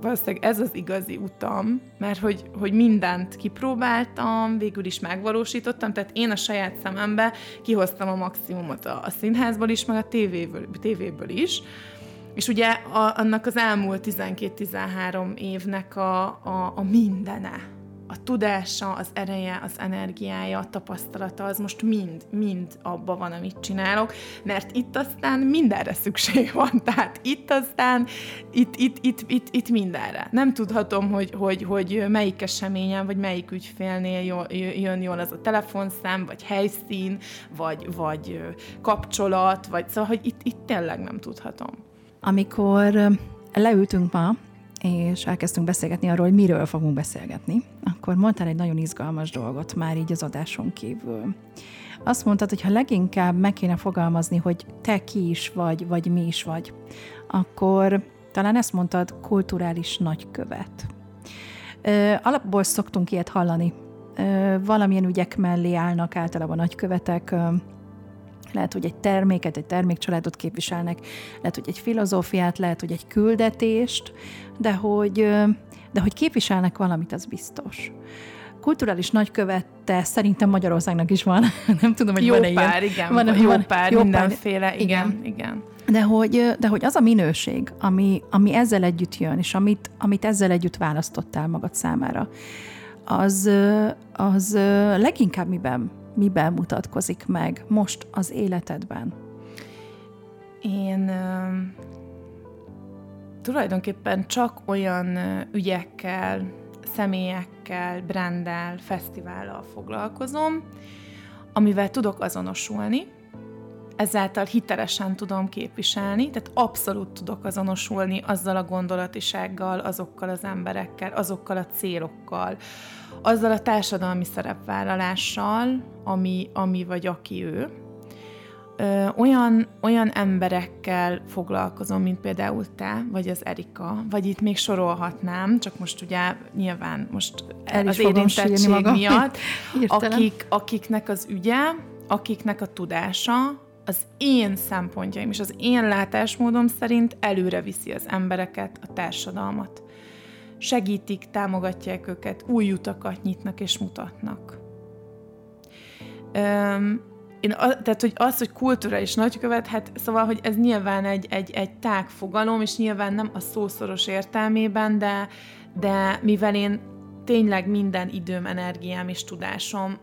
valószínűleg ez az igazi utam, mert hogy, hogy mindent kipróbáltam, végül is megvalósítottam, tehát én a saját szemembe kihoztam a maximumot a, a színházból is, meg a tévéből, tévéből is, és ugye a, annak az elmúlt 12-13 évnek a, a, a mindene, a tudása, az ereje, az energiája, a tapasztalata, az most mind, mind abba van, amit csinálok, mert itt aztán mindenre szükség van, tehát itt aztán, itt, itt, itt, itt, itt mindenre. Nem tudhatom, hogy, hogy, hogy melyik eseményen, vagy melyik ügyfélnél jön jól az a telefonszám, vagy helyszín, vagy, vagy kapcsolat, vagy szóval, hogy itt, itt tényleg nem tudhatom. Amikor leültünk ma, és elkezdtünk beszélgetni arról, hogy miről fogunk beszélgetni, akkor mondtál egy nagyon izgalmas dolgot már így az adáson kívül. Azt mondtad, hogy ha leginkább meg kéne fogalmazni, hogy te ki is vagy, vagy mi is vagy, akkor talán ezt mondtad, kulturális nagykövet. Alapból szoktunk ilyet hallani. Valamilyen ügyek mellé állnak általában nagykövetek, lehet, hogy egy terméket, egy termékcsaládot képviselnek, lehet, hogy egy filozófiát, lehet, hogy egy küldetést, de hogy, de hogy képviselnek valamit, az biztos. Kulturális nagykövette szerintem Magyarországnak is van. Nem tudom, hogy jó van-e pár, ilyen. igen. Van, jó van, pár, jó mindenféle, pár, igen, igen. igen. De hogy, de hogy az a minőség, ami, ami ezzel együtt jön, és amit, amit ezzel együtt választottál magad számára, az, az leginkább miben miben mutatkozik meg most az életedben? Én tulajdonképpen csak olyan ügyekkel, személyekkel, branddel, fesztivállal foglalkozom, amivel tudok azonosulni, ezáltal hitelesen tudom képviselni, tehát abszolút tudok azonosulni azzal a gondolatisággal, azokkal az emberekkel, azokkal a célokkal, azzal a társadalmi szerepvállalással, ami, ami vagy aki ő. Ö, olyan, olyan emberekkel foglalkozom, mint például te, vagy az Erika, vagy itt még sorolhatnám, csak most ugye nyilván most El az érintettség miatt, akik, akiknek az ügye, akiknek a tudása, az én szempontjaim és az én látásmódom szerint előre viszi az embereket, a társadalmat segítik, támogatják őket, új utakat nyitnak és mutatnak. Öm, én, tehát, hogy az, hogy és nagykövet, hát szóval, hogy ez nyilván egy, egy, egy tág fogalom, és nyilván nem a szószoros értelmében, de, de mivel én tényleg minden időm, energiám és tudásom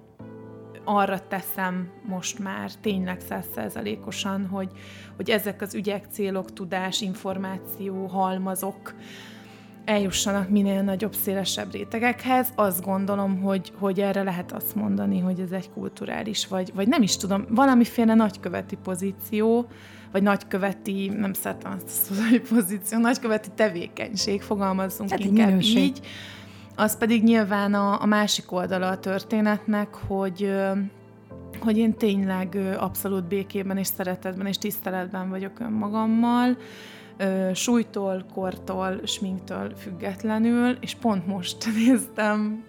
arra teszem most már tényleg százszerzalékosan, hogy, hogy ezek az ügyek, célok, tudás, információ, halmazok, eljussanak minél nagyobb, szélesebb rétegekhez. Azt gondolom, hogy, hogy erre lehet azt mondani, hogy ez egy kulturális, vagy, vagy nem is tudom, valamiféle nagyköveti pozíció, vagy nagyköveti, nem szeretem azt mondani, pozíció, nagyköveti tevékenység, fogalmazzunk hát inkább minőség. így. Az pedig nyilván a, a másik oldala a történetnek, hogy hogy én tényleg abszolút békében és szeretetben és tiszteletben vagyok önmagammal, súlytól, kortól, sminktől függetlenül, és pont most néztem,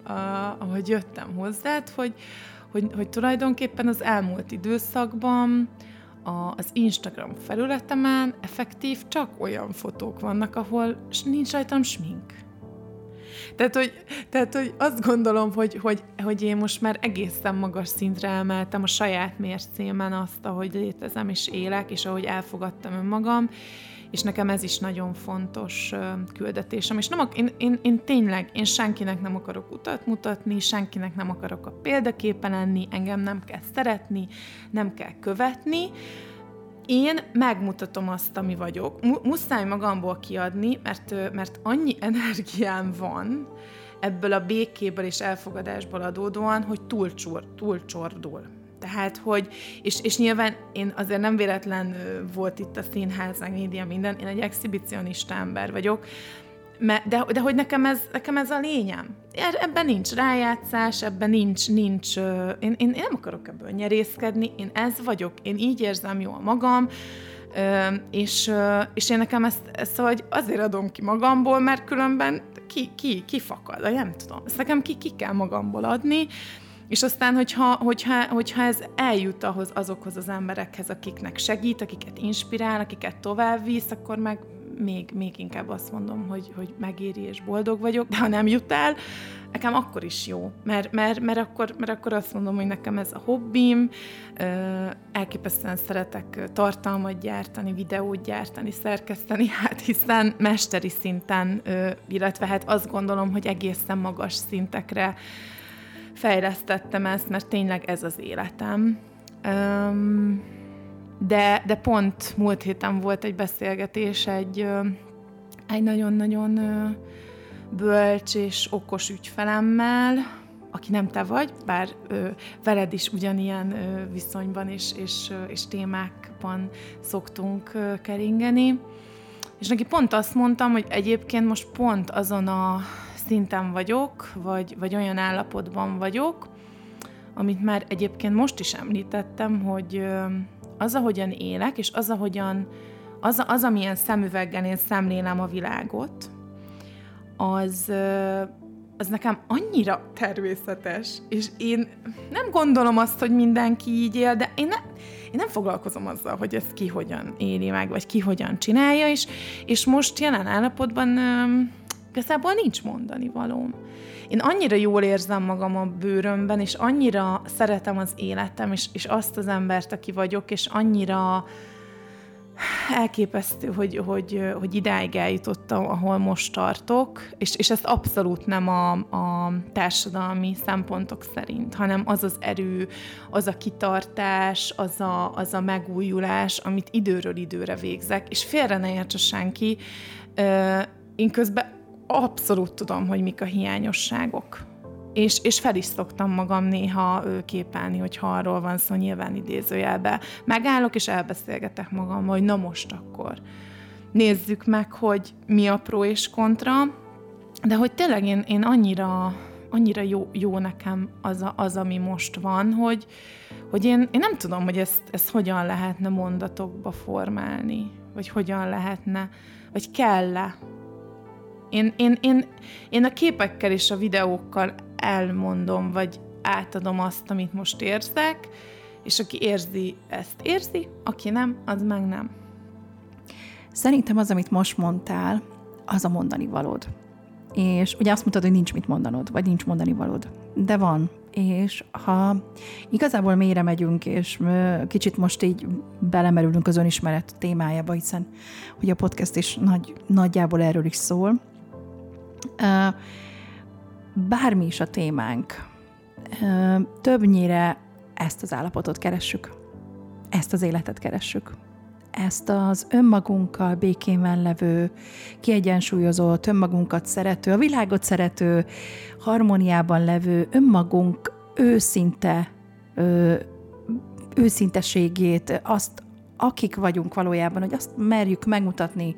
ahogy jöttem hozzád, hogy, hogy, hogy tulajdonképpen az elmúlt időszakban a, az Instagram felületemen effektív csak olyan fotók vannak, ahol nincs rajtam smink. Tehát hogy, tehát, hogy azt gondolom, hogy, hogy, hogy én most már egészen magas szintre emeltem a saját mércémen azt, ahogy létezem és élek, és ahogy elfogadtam önmagam, és nekem ez is nagyon fontos küldetésem. És nem, ak- én, én, én tényleg, én senkinek nem akarok utat mutatni, senkinek nem akarok a példaképe lenni, engem nem kell szeretni, nem kell követni, én megmutatom azt, ami vagyok. Mu- muszáj magamból kiadni, mert, mert annyi energiám van ebből a békéből és elfogadásból adódóan, hogy túlcsor, túlcsordul. Tehát, hogy, és, és nyilván én azért nem véletlen volt itt a színház, a média, minden, én egy exhibicionista ember vagyok, de, de hogy nekem ez, nekem ez a lényem. Ebben nincs rájátszás, ebben nincs, nincs én, én, én nem akarok ebből nyerészkedni, én ez vagyok, én így érzem jól magam, és, és én nekem ezt, ezt szóval azért adom ki magamból, mert különben ki, ki, ki fakad, nem tudom. Ezt nekem ki, ki kell magamból adni, és aztán, hogyha, hogyha, hogyha ez eljut ahhoz, azokhoz az emberekhez, akiknek segít, akiket inspirál, akiket tovább visz, akkor meg még, még inkább azt mondom, hogy, hogy megéri és boldog vagyok, de ha nem jut el, nekem akkor is jó, mert, mert, mert, akkor, mert akkor azt mondom, hogy nekem ez a hobbim, elképesztően szeretek tartalmat gyártani, videót gyártani, szerkeszteni, hát hiszen mesteri szinten, illetve hát azt gondolom, hogy egészen magas szintekre fejlesztettem ezt, mert tényleg ez az életem. De, de pont múlt héten volt egy beszélgetés egy, egy nagyon-nagyon bölcs és okos ügyfelemmel, aki nem te vagy, bár ö, veled is ugyanilyen ö, viszonyban és, és, ö, és témákban szoktunk ö, keringeni. És neki pont azt mondtam, hogy egyébként most pont azon a szinten vagyok, vagy, vagy olyan állapotban vagyok, amit már egyébként most is említettem, hogy az, ahogyan élek, és az, ahogyan, az, az amilyen szemüveggel én szemlélem a világot, az, az nekem annyira természetes, és én nem gondolom azt, hogy mindenki így él, de én, ne, én nem foglalkozom azzal, hogy ezt ki hogyan éli meg, vagy ki hogyan csinálja, és, és most jelen állapotban igazából nincs mondani valóm. Én annyira jól érzem magam a bőrömben, és annyira szeretem az életem, és, és azt az embert, aki vagyok, és annyira elképesztő, hogy, hogy, hogy idáig eljutottam, ahol most tartok, és, és ezt abszolút nem a, a társadalmi szempontok szerint, hanem az az erő, az a kitartás, az a, az a megújulás, amit időről időre végzek, és félre ne értse senki, én közben abszolút tudom, hogy mik a hiányosságok. És, és fel is szoktam magam néha képelni, hogy ha arról van szó, nyilván idézőjelbe. Megállok, és elbeszélgetek magam, hogy na most akkor nézzük meg, hogy mi a pro és kontra, de hogy tényleg én, én annyira, annyira jó, jó nekem az, a, az, ami most van, hogy, hogy én, én nem tudom, hogy ezt, ezt hogyan lehetne mondatokba formálni, vagy hogyan lehetne, vagy kell-e én, én, én, én a képekkel és a videókkal elmondom, vagy átadom azt, amit most érzek, és aki érzi, ezt érzi, aki nem, az meg nem. Szerintem az, amit most mondtál, az a mondani valód. És ugye azt mondtad, hogy nincs mit mondanod, vagy nincs mondani valód. De van. És ha igazából mélyre megyünk, és kicsit most így belemerülünk az önismeret témájába, hiszen hogy a podcast is nagy, nagyjából erről is szól, bármi is a témánk, többnyire ezt az állapotot keressük, ezt az életet keressük, ezt az önmagunkkal békében levő, kiegyensúlyozott, önmagunkat szerető, a világot szerető, harmóniában levő, önmagunk őszinte, őszinteségét, azt, akik vagyunk valójában, hogy azt merjük megmutatni,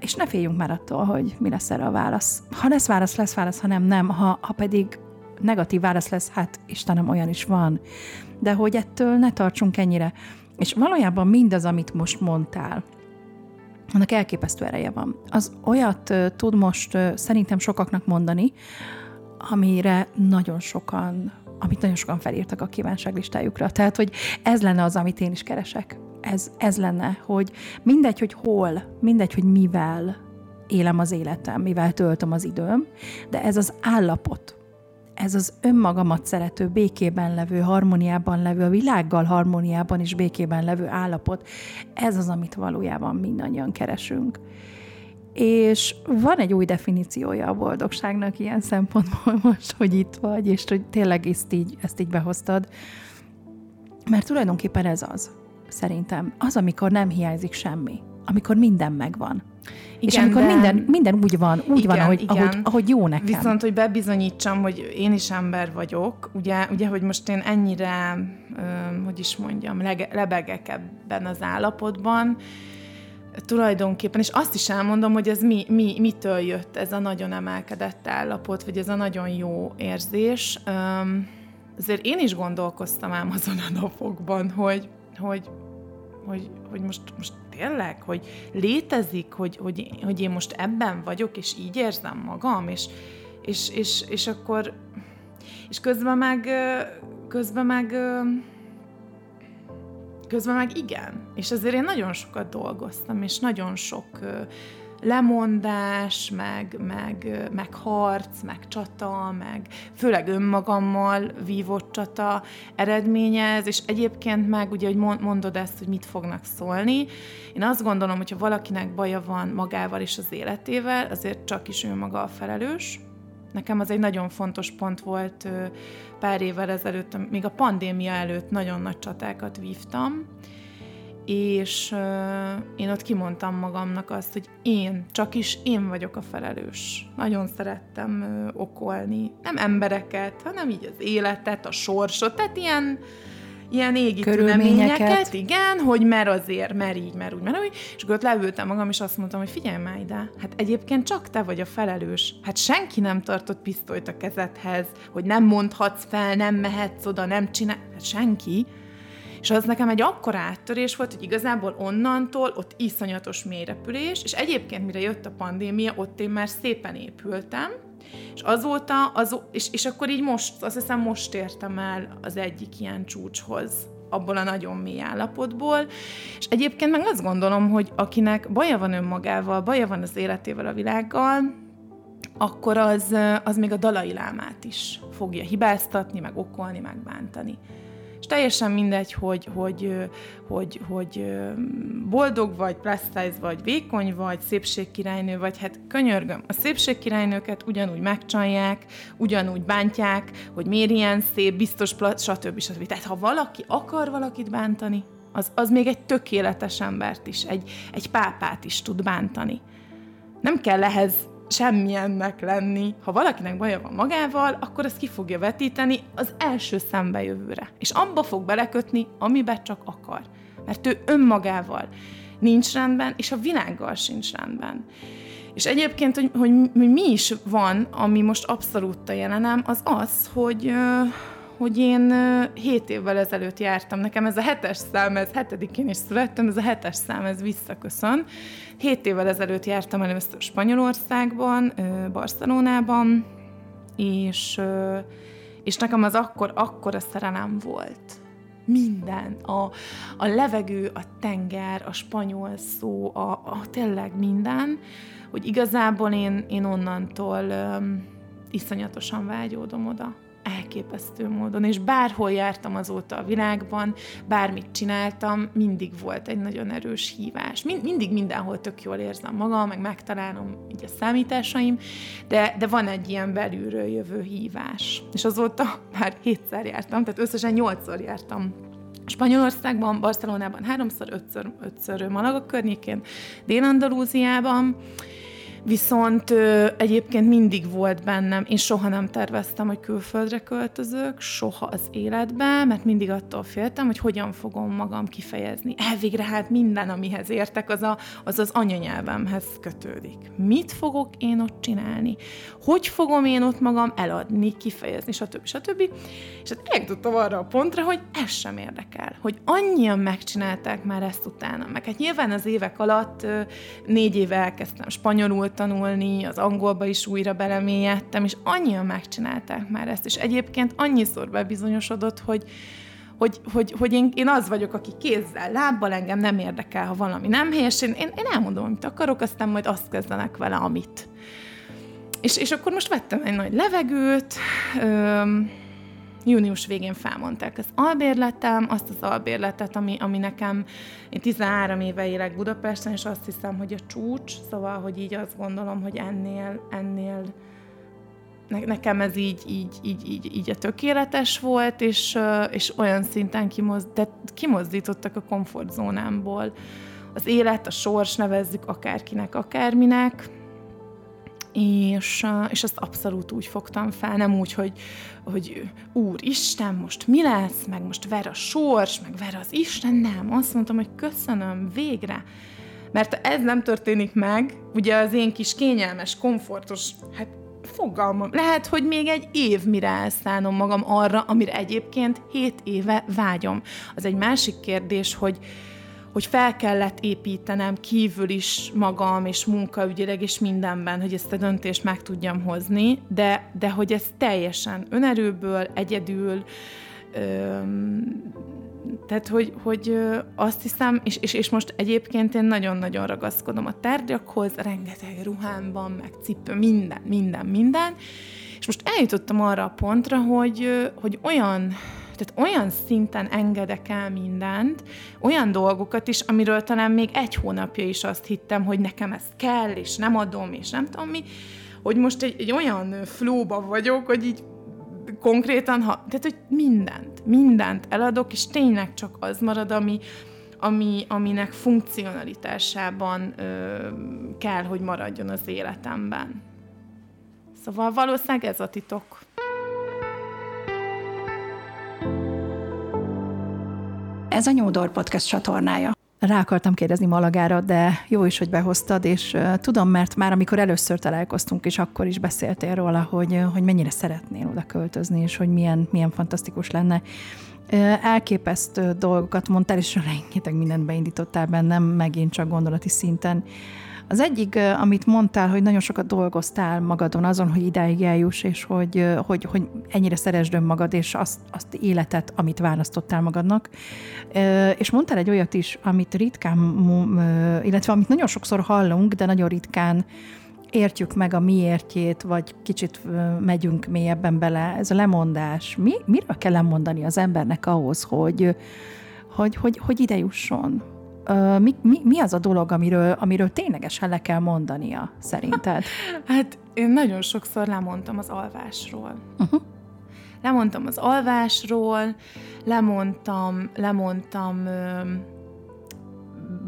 és ne féljünk már attól, hogy mi lesz erre a válasz. Ha lesz válasz, lesz válasz, ha nem, nem. Ha, ha pedig negatív válasz lesz, hát Istenem, olyan is van. De hogy ettől ne tartsunk ennyire. És valójában mindaz, amit most mondtál, annak elképesztő ereje van. Az olyat tud most szerintem sokaknak mondani, amire nagyon sokan, amit nagyon sokan felírtak a kívánságlistájukra. Tehát, hogy ez lenne az, amit én is keresek ez, ez lenne, hogy mindegy, hogy hol, mindegy, hogy mivel élem az életem, mivel töltöm az időm, de ez az állapot, ez az önmagamat szerető, békében levő, harmóniában levő, a világgal harmóniában és békében levő állapot, ez az, amit valójában mindannyian keresünk. És van egy új definíciója a boldogságnak ilyen szempontból most, hogy itt vagy, és hogy tényleg ezt így, ezt így behoztad, mert tulajdonképpen ez az szerintem. Az, amikor nem hiányzik semmi. Amikor minden megvan. Igen, és amikor de... minden, minden úgy van, úgy igen, van, ahogy, igen. Ahogy, ahogy jó nekem. Viszont, hogy bebizonyítsam, hogy én is ember vagyok, ugye, ugye hogy most én ennyire, hogy is mondjam, lege, lebegek ebben az állapotban, tulajdonképpen, és azt is elmondom, hogy ez mi, mi, mitől jött ez a nagyon emelkedett állapot, vagy ez a nagyon jó érzés. Azért én is gondolkoztam ám azon a napokban, hogy, hogy hogy, hogy most, most tényleg, hogy létezik, hogy, hogy, hogy én most ebben vagyok, és így érzem magam, és, és, és, és akkor, és közben meg, közben meg, közben meg igen. És azért én nagyon sokat dolgoztam, és nagyon sok lemondás, meg, meg, meg harc, meg csata, meg főleg önmagammal vívott csata eredményez, és egyébként meg ugye, hogy mondod ezt, hogy mit fognak szólni. Én azt gondolom, hogyha valakinek baja van magával és az életével, azért csak is ő maga a felelős. Nekem az egy nagyon fontos pont volt pár évvel ezelőtt, még a pandémia előtt nagyon nagy csatákat vívtam, és én ott kimondtam magamnak azt, hogy én, csak is én vagyok a felelős. Nagyon szerettem okolni, nem embereket, hanem így az életet, a sorsot, tehát ilyen, ilyen égi tüneményeket, igen, hogy mer azért, mer így, mer úgy, mer úgy, és akkor ott leültem magam, és azt mondtam, hogy figyelj már ide, hát egyébként csak te vagy a felelős. Hát senki nem tartott pisztolyt a kezedhez, hogy nem mondhatsz fel, nem mehetsz oda, nem csinál, hát senki. És az nekem egy akkora áttörés volt, hogy igazából onnantól ott iszonyatos mélyrepülés, és egyébként mire jött a pandémia, ott én már szépen épültem, és azóta, az, és, és akkor így most, azt hiszem most értem el az egyik ilyen csúcshoz, abból a nagyon mély állapotból. És egyébként meg azt gondolom, hogy akinek baja van önmagával, baja van az életével, a világgal, akkor az, az még a dalai lámát is fogja hibáztatni, meg okolni, meg bántani és teljesen mindegy, hogy, hogy, hogy, hogy boldog vagy, plus size vagy, vékony vagy, szépségkirálynő vagy, hát könyörgöm, a szépségkirálynőket ugyanúgy megcsalják, ugyanúgy bántják, hogy miért ilyen szép, biztos, stb. stb. Tehát ha valaki akar valakit bántani, az, az még egy tökéletes embert is, egy, egy pápát is tud bántani. Nem kell ehhez semmilyennek lenni. Ha valakinek baja van magával, akkor ezt ki fogja vetíteni az első szembejövőre. És abba fog belekötni, amiben csak akar. Mert ő önmagával nincs rendben, és a világgal sincs rendben. És egyébként, hogy, hogy, mi is van, ami most abszolút a jelenem, az az, hogy, hogy én 7 évvel ezelőtt jártam, nekem ez a hetes szám, ez hetedikén is születtem, ez a hetes szám, ez visszaköszön. 7 évvel ezelőtt jártam először Spanyolországban, Barcelonában, és, és nekem az akkor, akkor a szerelem volt. Minden. A, a levegő, a tenger, a spanyol szó, a, a tényleg minden, hogy igazából én, én onnantól um, iszonyatosan vágyódom oda elképesztő módon, és bárhol jártam azóta a világban, bármit csináltam, mindig volt egy nagyon erős hívás. Mind, mindig mindenhol tök jól érzem magam, meg megtalálom így a számításaim, de, de van egy ilyen belülről jövő hívás. És azóta már hétszer jártam, tehát összesen nyolcszor jártam Spanyolországban, Barcelonában háromszor, ötször, ötször Malaga környékén, Dél-Andalúziában, Viszont ö, egyébként mindig volt bennem, én soha nem terveztem, hogy külföldre költözök, soha az életben, mert mindig attól féltem, hogy hogyan fogom magam kifejezni. Elvégre hát minden, amihez értek, az a, az, az anyanyelvemhez kötődik. Mit fogok én ott csinálni? Hogy fogom én ott magam eladni, kifejezni, stb. stb. És hát eljutottam arra a pontra, hogy ez sem érdekel, hogy annyian megcsinálták már ezt utána. Meg hát nyilván az évek alatt négy éve elkezdtem spanyolul tanulni, az angolba is újra belemélyedtem, és annyian megcsinálták már ezt, és egyébként annyiszor bebizonyosodott, hogy, hogy, hogy, hogy én, én az vagyok, aki kézzel, lábbal engem nem érdekel, ha valami nem helyes, én, én, én elmondom, amit akarok, aztán majd azt kezdenek vele, amit. És, és akkor most vettem egy nagy levegőt, öm, június végén felmondták az albérletem, azt az albérletet, ami, ami nekem, én 13 éve élek Budapesten, és azt hiszem, hogy a csúcs, szóval, hogy így azt gondolom, hogy ennél, ennél ne, nekem ez így, így, így, így, így a tökéletes volt, és, és olyan szinten kimozd, de kimozdítottak a komfortzónámból. Az élet, a sors nevezzük akárkinek, akárminek, és, és azt abszolút úgy fogtam fel, nem úgy, hogy, hogy Úr Isten, most mi lesz, meg most ver a sors, meg ver az Isten, nem. Azt mondtam, hogy köszönöm, végre. Mert ez nem történik meg, ugye az én kis kényelmes, komfortos, hát fogalmam, lehet, hogy még egy év mire elszállnom magam arra, amire egyébként hét éve vágyom. Az egy másik kérdés, hogy, hogy fel kellett építenem kívül is magam, és munkaügyileg, és mindenben, hogy ezt a döntést meg tudjam hozni, de, de hogy ez teljesen önerőből, egyedül, öm, tehát, hogy, hogy azt hiszem, és, és, és most egyébként én nagyon-nagyon ragaszkodom a tárgyakhoz, rengeteg ruhám van, meg cipő, minden, minden, minden, és most eljutottam arra a pontra, hogy, hogy olyan tehát olyan szinten engedek el mindent, olyan dolgokat is, amiről talán még egy hónapja is azt hittem, hogy nekem ez kell, és nem adom, és nem tudom mi, hogy most egy, egy olyan flóba vagyok, hogy így konkrétan, ha, tehát hogy mindent, mindent eladok, és tényleg csak az marad, ami, ami, aminek funkcionalitásában ö, kell, hogy maradjon az életemben. Szóval valószínűleg ez a titok. Ez a Nyúdor Podcast csatornája. Rá akartam kérdezni Malagára, de jó is, hogy behoztad, és tudom, mert már amikor először találkoztunk, és akkor is beszéltél róla, hogy, hogy mennyire szeretnél oda költözni, és hogy milyen, milyen fantasztikus lenne. Elképesztő dolgokat mondtál, és rengeteg mindent beindítottál bennem, megint csak gondolati szinten. Az egyik, amit mondtál, hogy nagyon sokat dolgoztál magadon azon, hogy idáig eljuss, és hogy, hogy, hogy ennyire szeresd önmagad, és azt, azt életet, amit választottál magadnak. És mondtál egy olyat is, amit ritkán, illetve amit nagyon sokszor hallunk, de nagyon ritkán értjük meg a miértjét, vagy kicsit megyünk mélyebben bele. Ez a lemondás. Mi, miről kell lemondani az embernek ahhoz, hogy, hogy, hogy, hogy ide jusson? Mi, mi, mi az a dolog, amiről, amiről ténylegesen le kell mondania, szerinted? Hát én nagyon sokszor lemondtam az alvásról. Uh-huh. Lemondtam az alvásról, lemondtam, lemondtam ö,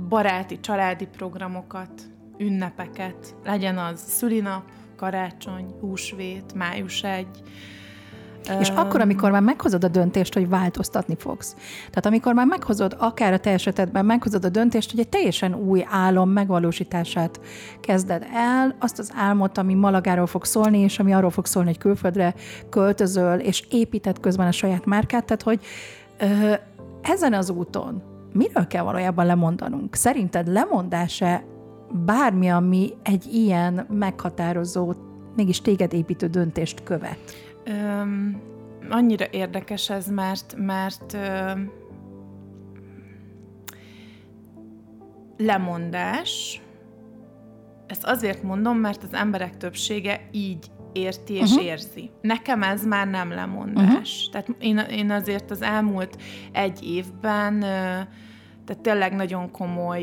baráti, családi programokat, ünnepeket, legyen az szülinap, karácsony, húsvét, május egy, és akkor, amikor már meghozod a döntést, hogy változtatni fogsz. Tehát amikor már meghozod, akár a te esetedben meghozod a döntést, hogy egy teljesen új álom megvalósítását kezded el, azt az álmot, ami Malagáról fog szólni, és ami arról fog szólni, hogy külföldre költözöl, és épített közben a saját márkát, tehát hogy ö, ezen az úton miről kell valójában lemondanunk? Szerinted lemondás-e bármi, ami egy ilyen meghatározó, mégis téged építő döntést követ? Öm, annyira érdekes ez, mert, mert ö, lemondás, ezt azért mondom, mert az emberek többsége így érti és uh-huh. érzi. Nekem ez már nem lemondás. Uh-huh. Tehát én, én azért az elmúlt egy évben ö, tehát tényleg nagyon komoly,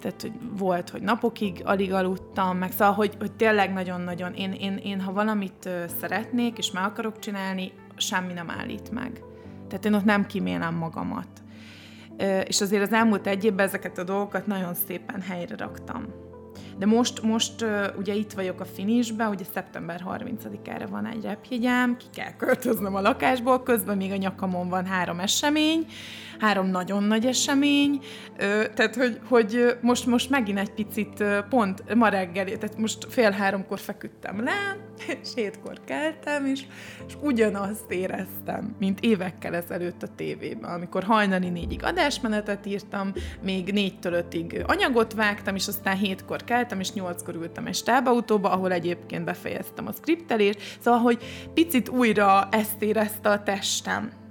tehát hogy volt, hogy napokig alig aludtam, meg szóval, hogy, hogy tényleg nagyon-nagyon, én, én, én ha valamit szeretnék, és meg akarok csinálni, semmi nem állít meg. Tehát én ott nem kímélem magamat. És azért az elmúlt egy évben ezeket a dolgokat nagyon szépen helyre raktam. De most, most ugye itt vagyok a finisbe, ugye szeptember 30-ára van egy repjegyem, ki kell költöznöm a lakásból, közben még a nyakamon van három esemény, három nagyon nagy esemény, tehát hogy, hogy most, most megint egy picit pont ma reggel, tehát most fél háromkor feküdtem le, és hétkor keltem, és, és ugyanazt éreztem, mint évekkel ezelőtt a tévében, amikor hajnali négyig adásmenetet írtam, még négytől ötig anyagot vágtam, és aztán hétkor keltem, és nyolckor ültem egy stábautóba, ahol egyébként befejeztem a skriptelést, szóval, hogy picit újra ezt érezte a testem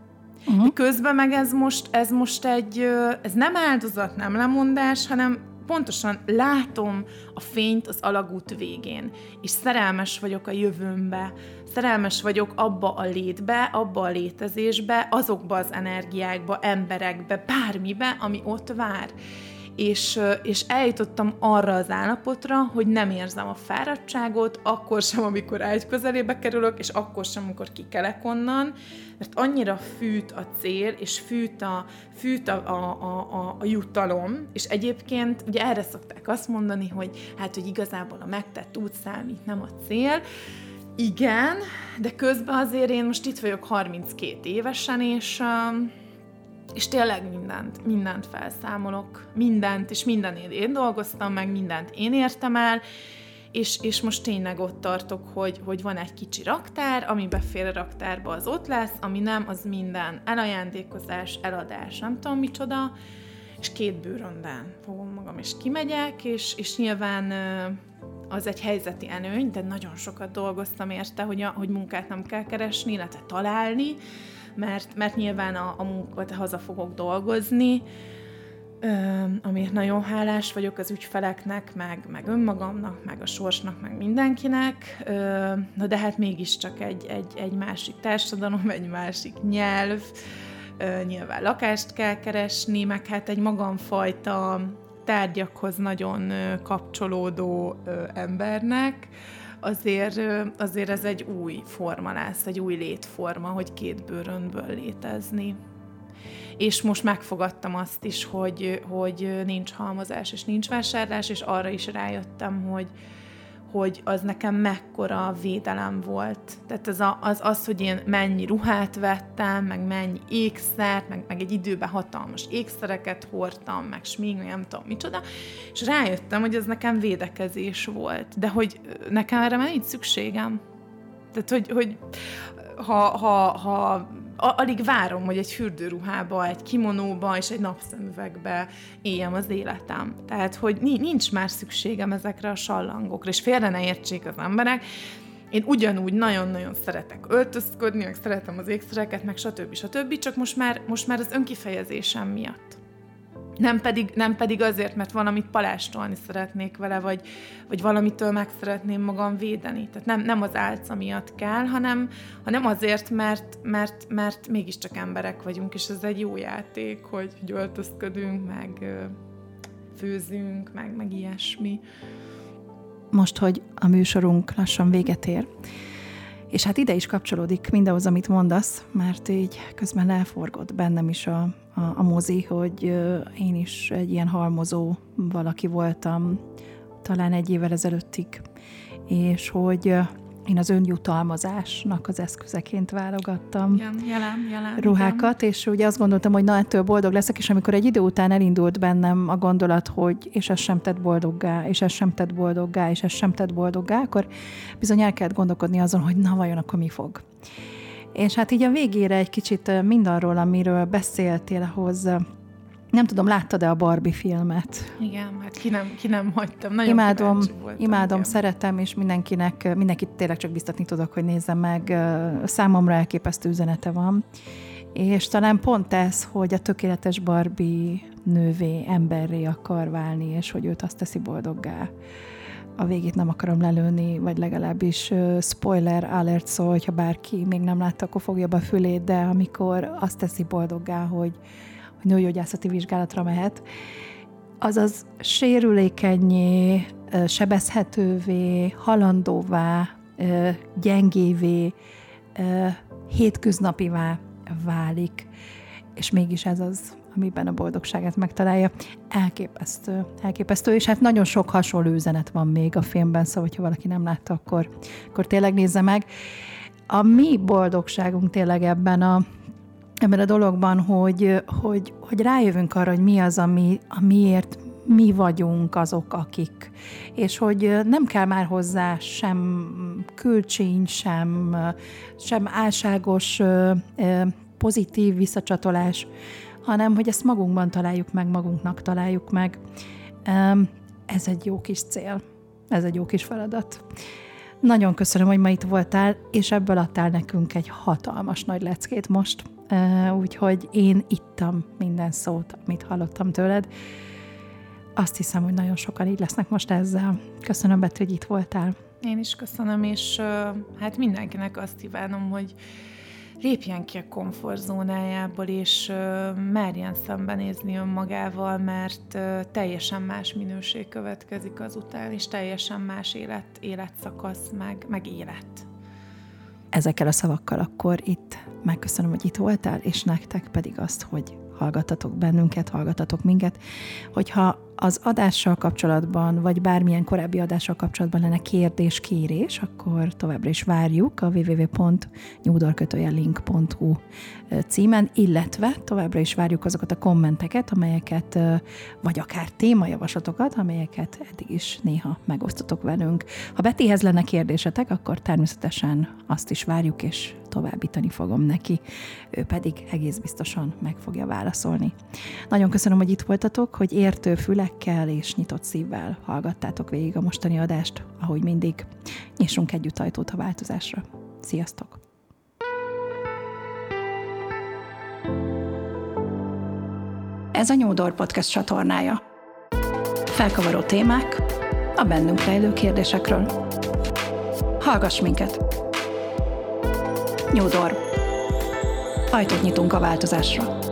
Uh-huh. Közben meg ez most, ez most egy, ez nem áldozat, nem lemondás, hanem pontosan látom a fényt az alagút végén, és szerelmes vagyok a jövőmbe, szerelmes vagyok abba a létbe, abba a létezésbe, azokba az energiákba, emberekbe, bármibe, ami ott vár és, és eljutottam arra az állapotra, hogy nem érzem a fáradtságot, akkor sem, amikor egy közelébe kerülök, és akkor sem, amikor kikelek onnan, mert annyira fűt a cél, és fűt a, fűt a, a, a, a jutalom, és egyébként ugye erre szokták azt mondani, hogy hát, hogy igazából a megtett út számít, nem a cél, igen, de közben azért én most itt vagyok 32 évesen, és uh, és tényleg mindent, mindent felszámolok, mindent, és minden én dolgoztam meg, mindent én értem el, és, és most tényleg ott tartok, hogy, hogy van egy kicsi raktár, ami befér a raktárba, az ott lesz, ami nem, az minden. Elajándékozás, eladás, nem tudom micsoda, és két bőröndán fogom magam, és kimegyek, és, és nyilván az egy helyzeti előny, de nagyon sokat dolgoztam érte, hogy, a, hogy munkát nem kell keresni, illetve találni, mert, mert nyilván a, a munkát haza fogok dolgozni, amiért nagyon hálás vagyok az ügyfeleknek, meg, meg önmagamnak, meg a sorsnak, meg mindenkinek, na de hát mégiscsak egy, egy, egy másik társadalom, egy másik nyelv, nyilván lakást kell keresni, meg hát egy magamfajta tárgyakhoz nagyon kapcsolódó embernek, azért, azért ez egy új forma lesz, egy új létforma, hogy két bőrönből létezni. És most megfogadtam azt is, hogy, hogy nincs halmozás és nincs vásárlás, és arra is rájöttem, hogy, hogy az nekem mekkora védelem volt. Tehát az, a, az, az, hogy én mennyi ruhát vettem, meg mennyi ékszert, meg, meg egy időben hatalmas ékszereket hordtam, meg smink, nem tudom micsoda, és rájöttem, hogy ez nekem védekezés volt. De hogy nekem erre már nincs szükségem. Tehát, hogy, hogy ha, ha, ha alig várom, hogy egy fürdőruhába, egy kimonóba és egy napszemüvegbe éljem az életem. Tehát, hogy nincs már szükségem ezekre a sallangokra, és félre ne értsék az emberek, én ugyanúgy nagyon-nagyon szeretek öltözködni, meg szeretem az ékszereket, meg stb. stb. Csak most már, most már az önkifejezésem miatt. Nem pedig, nem pedig azért, mert valamit palástolni szeretnék vele, vagy, vagy valamitől meg szeretném magam védeni. Tehát nem, nem az álca miatt kell, hanem, hanem azért, mert, mert, mert mégiscsak emberek vagyunk, és ez egy jó játék, hogy, hogy öltözködünk, meg főzünk, meg, meg ilyesmi. Most, hogy a műsorunk lassan véget ér, és hát ide is kapcsolódik mindahhoz, amit mondasz, mert így közben elforgott bennem is a, a, a mozi, hogy én is egy ilyen halmozó valaki voltam, talán egy évvel ezelőttig, és hogy én az önjutalmazásnak az eszközeként válogattam igen, jelen, jelen, ruhákat, igen. és ugye azt gondoltam, hogy na, ettől boldog leszek, és amikor egy idő után elindult bennem a gondolat, hogy és ez sem tett boldoggá, és ez sem tett boldoggá, és ez sem tett boldoggá, akkor bizony el kellett gondolkodni azon, hogy na vajon akkor mi fog. És hát így a végére egy kicsit mindarról, amiről beszéltél, ahhoz nem tudom, láttad-e a Barbie filmet? Igen, hát ki nem, ki nem hagytam. Nagyon imádom, voltam, imádom, igen. szeretem, és mindenkinek, mindenkit tényleg csak biztatni tudok, hogy nézze meg. Számomra elképesztő üzenete van. És talán pont ez, hogy a tökéletes Barbie nővé, emberré akar válni, és hogy őt azt teszi boldoggá. A végét nem akarom lelőni, vagy legalábbis uh, spoiler alert szól, hogyha bárki még nem látta, akkor fogja be a fülét, de amikor azt teszi boldoggá, hogy, nőgyógyászati vizsgálatra mehet, azaz sérülékenyé, sebezhetővé, halandóvá, gyengévé, hétköznapivá válik, és mégis ez az, amiben a boldogságát megtalálja. Elképesztő, elképesztő, és hát nagyon sok hasonló üzenet van még a filmben, szóval, ha valaki nem látta, akkor, akkor tényleg nézze meg. A mi boldogságunk tényleg ebben a ebben a dologban, hogy, hogy, hogy rájövünk arra, hogy mi az, ami, amiért mi vagyunk azok, akik. És hogy nem kell már hozzá sem külcsény, sem, sem álságos pozitív visszacsatolás, hanem hogy ezt magunkban találjuk meg, magunknak találjuk meg. Ez egy jó kis cél, ez egy jó kis feladat. Nagyon köszönöm, hogy ma itt voltál, és ebből adtál nekünk egy hatalmas nagy leckét most úgyhogy én ittam minden szót, amit hallottam tőled. Azt hiszem, hogy nagyon sokan így lesznek most ezzel. Köszönöm, Betty, hogy itt voltál. Én is köszönöm, és hát mindenkinek azt kívánom, hogy lépjen ki a komfortzónájából, és merjen szembenézni önmagával, mert teljesen más minőség következik azután, és teljesen más élet, életszakasz, meg, meg élet ezekkel a szavakkal akkor itt megköszönöm, hogy itt voltál, és nektek pedig azt, hogy hallgattatok bennünket, hallgattatok minket, hogyha az adással kapcsolatban, vagy bármilyen korábbi adással kapcsolatban lenne kérdés, kérés, akkor továbbra is várjuk a www.nyúdorkötőjelink.hu címen, illetve továbbra is várjuk azokat a kommenteket, amelyeket, vagy akár témajavaslatokat, amelyeket eddig is néha megosztotok velünk. Ha Betihez lenne kérdésetek, akkor természetesen azt is várjuk, és továbbítani fogom neki, ő pedig egész biztosan meg fogja válaszolni. Nagyon köszönöm, hogy itt voltatok, hogy értő fülekkel és nyitott szívvel hallgattátok végig a mostani adást, ahogy mindig. Nyissunk együtt ajtót a változásra. Sziasztok! Ez a Nyúdor Podcast csatornája. Felkavaró témák a bennünk rejlő kérdésekről. Hallgass minket! Nyúdor. Ajtót nyitunk a változásra.